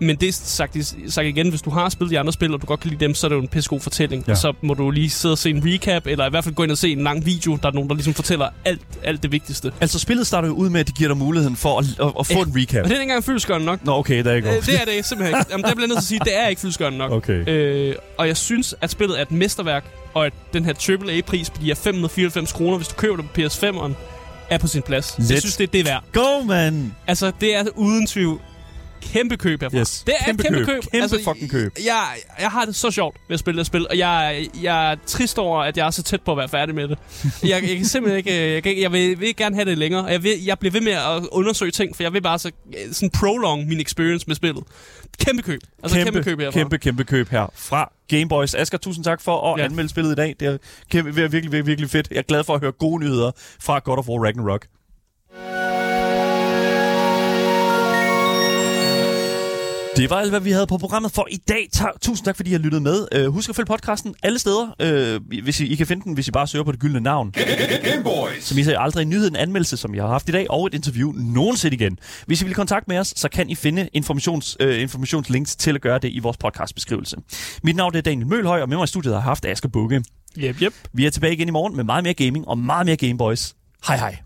Men det er sagt, sagt igen, hvis du har spillet de andre spil, og du godt kan lide dem, så er det jo en pissegod fortælling. Ja. Så må du lige sidde og se en recap, eller i hvert fald gå ind og se en lang video, der er nogen, der ligesom fortæller alt, alt det vigtigste. Altså, spillet starter jo ud med, at de giver dig muligheden for at, at, at få Ja. en recap. Og det er ikke engang fyldskørende nok. Nå, okay, der er ikke Øh, det er det simpelthen ikke. Jamen, der bliver nødt til at sige, det er ikke fyldskørende nok. (laughs) Okay. Øh, og jeg synes, at spillet er et mesterværk, og at den her AAA-pris her 594 kroner, hvis du køber det på PS5'eren, er på sin plads. Let's jeg synes, det er det værd. Go, man! Altså, det er uden tvivl kæmpe køb herfra. Yes. Det er Kæmpe et kæmpe køb. køb. Kæmpe altså, fucking køb. Jeg, jeg har det så sjovt ved at spille det spil, og jeg, jeg er trist over, at jeg er så tæt på at være færdig med det. (laughs) jeg, jeg kan simpelthen ikke... Jeg, kan, ikke- jeg vil, vil gerne have det længere, og jeg, vil, jeg bliver ved med at undersøge ting, for jeg vil bare så, sådan prolong min experience med spillet. Kæmpe køb. Altså kæmpe, kæmpe køb herfra. kæmpe, kæmpe køb her fra Gameboys. Asger, tusind tak for at Ja. ja. anmelde spillet i dag. Det er kæmpe, virkelig, virkelig, virkelig fedt. Jeg er glad for at høre gode nyheder fra God of War Ragnarok. Det var alt, hvad vi havde på programmet for i dag. Ta- Tusind tak, fordi I har lyttet med. Uh, husk at følge podcasten alle steder. Uh, hvis I, I kan finde den, hvis I bare søger på det gyldne navn. Gameboys. Så misser I aldrig en nyhed, en anmeldelse, som jeg har haft i dag, og et interview nogensinde igen. Hvis I vil kontakte med os, så kan I finde informations, øh, informationslinks til at gøre det i vores podcastbeskrivelse. Mit navn er Daniel Mølhøj, og med mig i studiet har jeg haft Asger Bukke. Yep, yep. Vi er tilbage igen i morgen med meget mere gaming og meget mere Gameboys. Hej hej.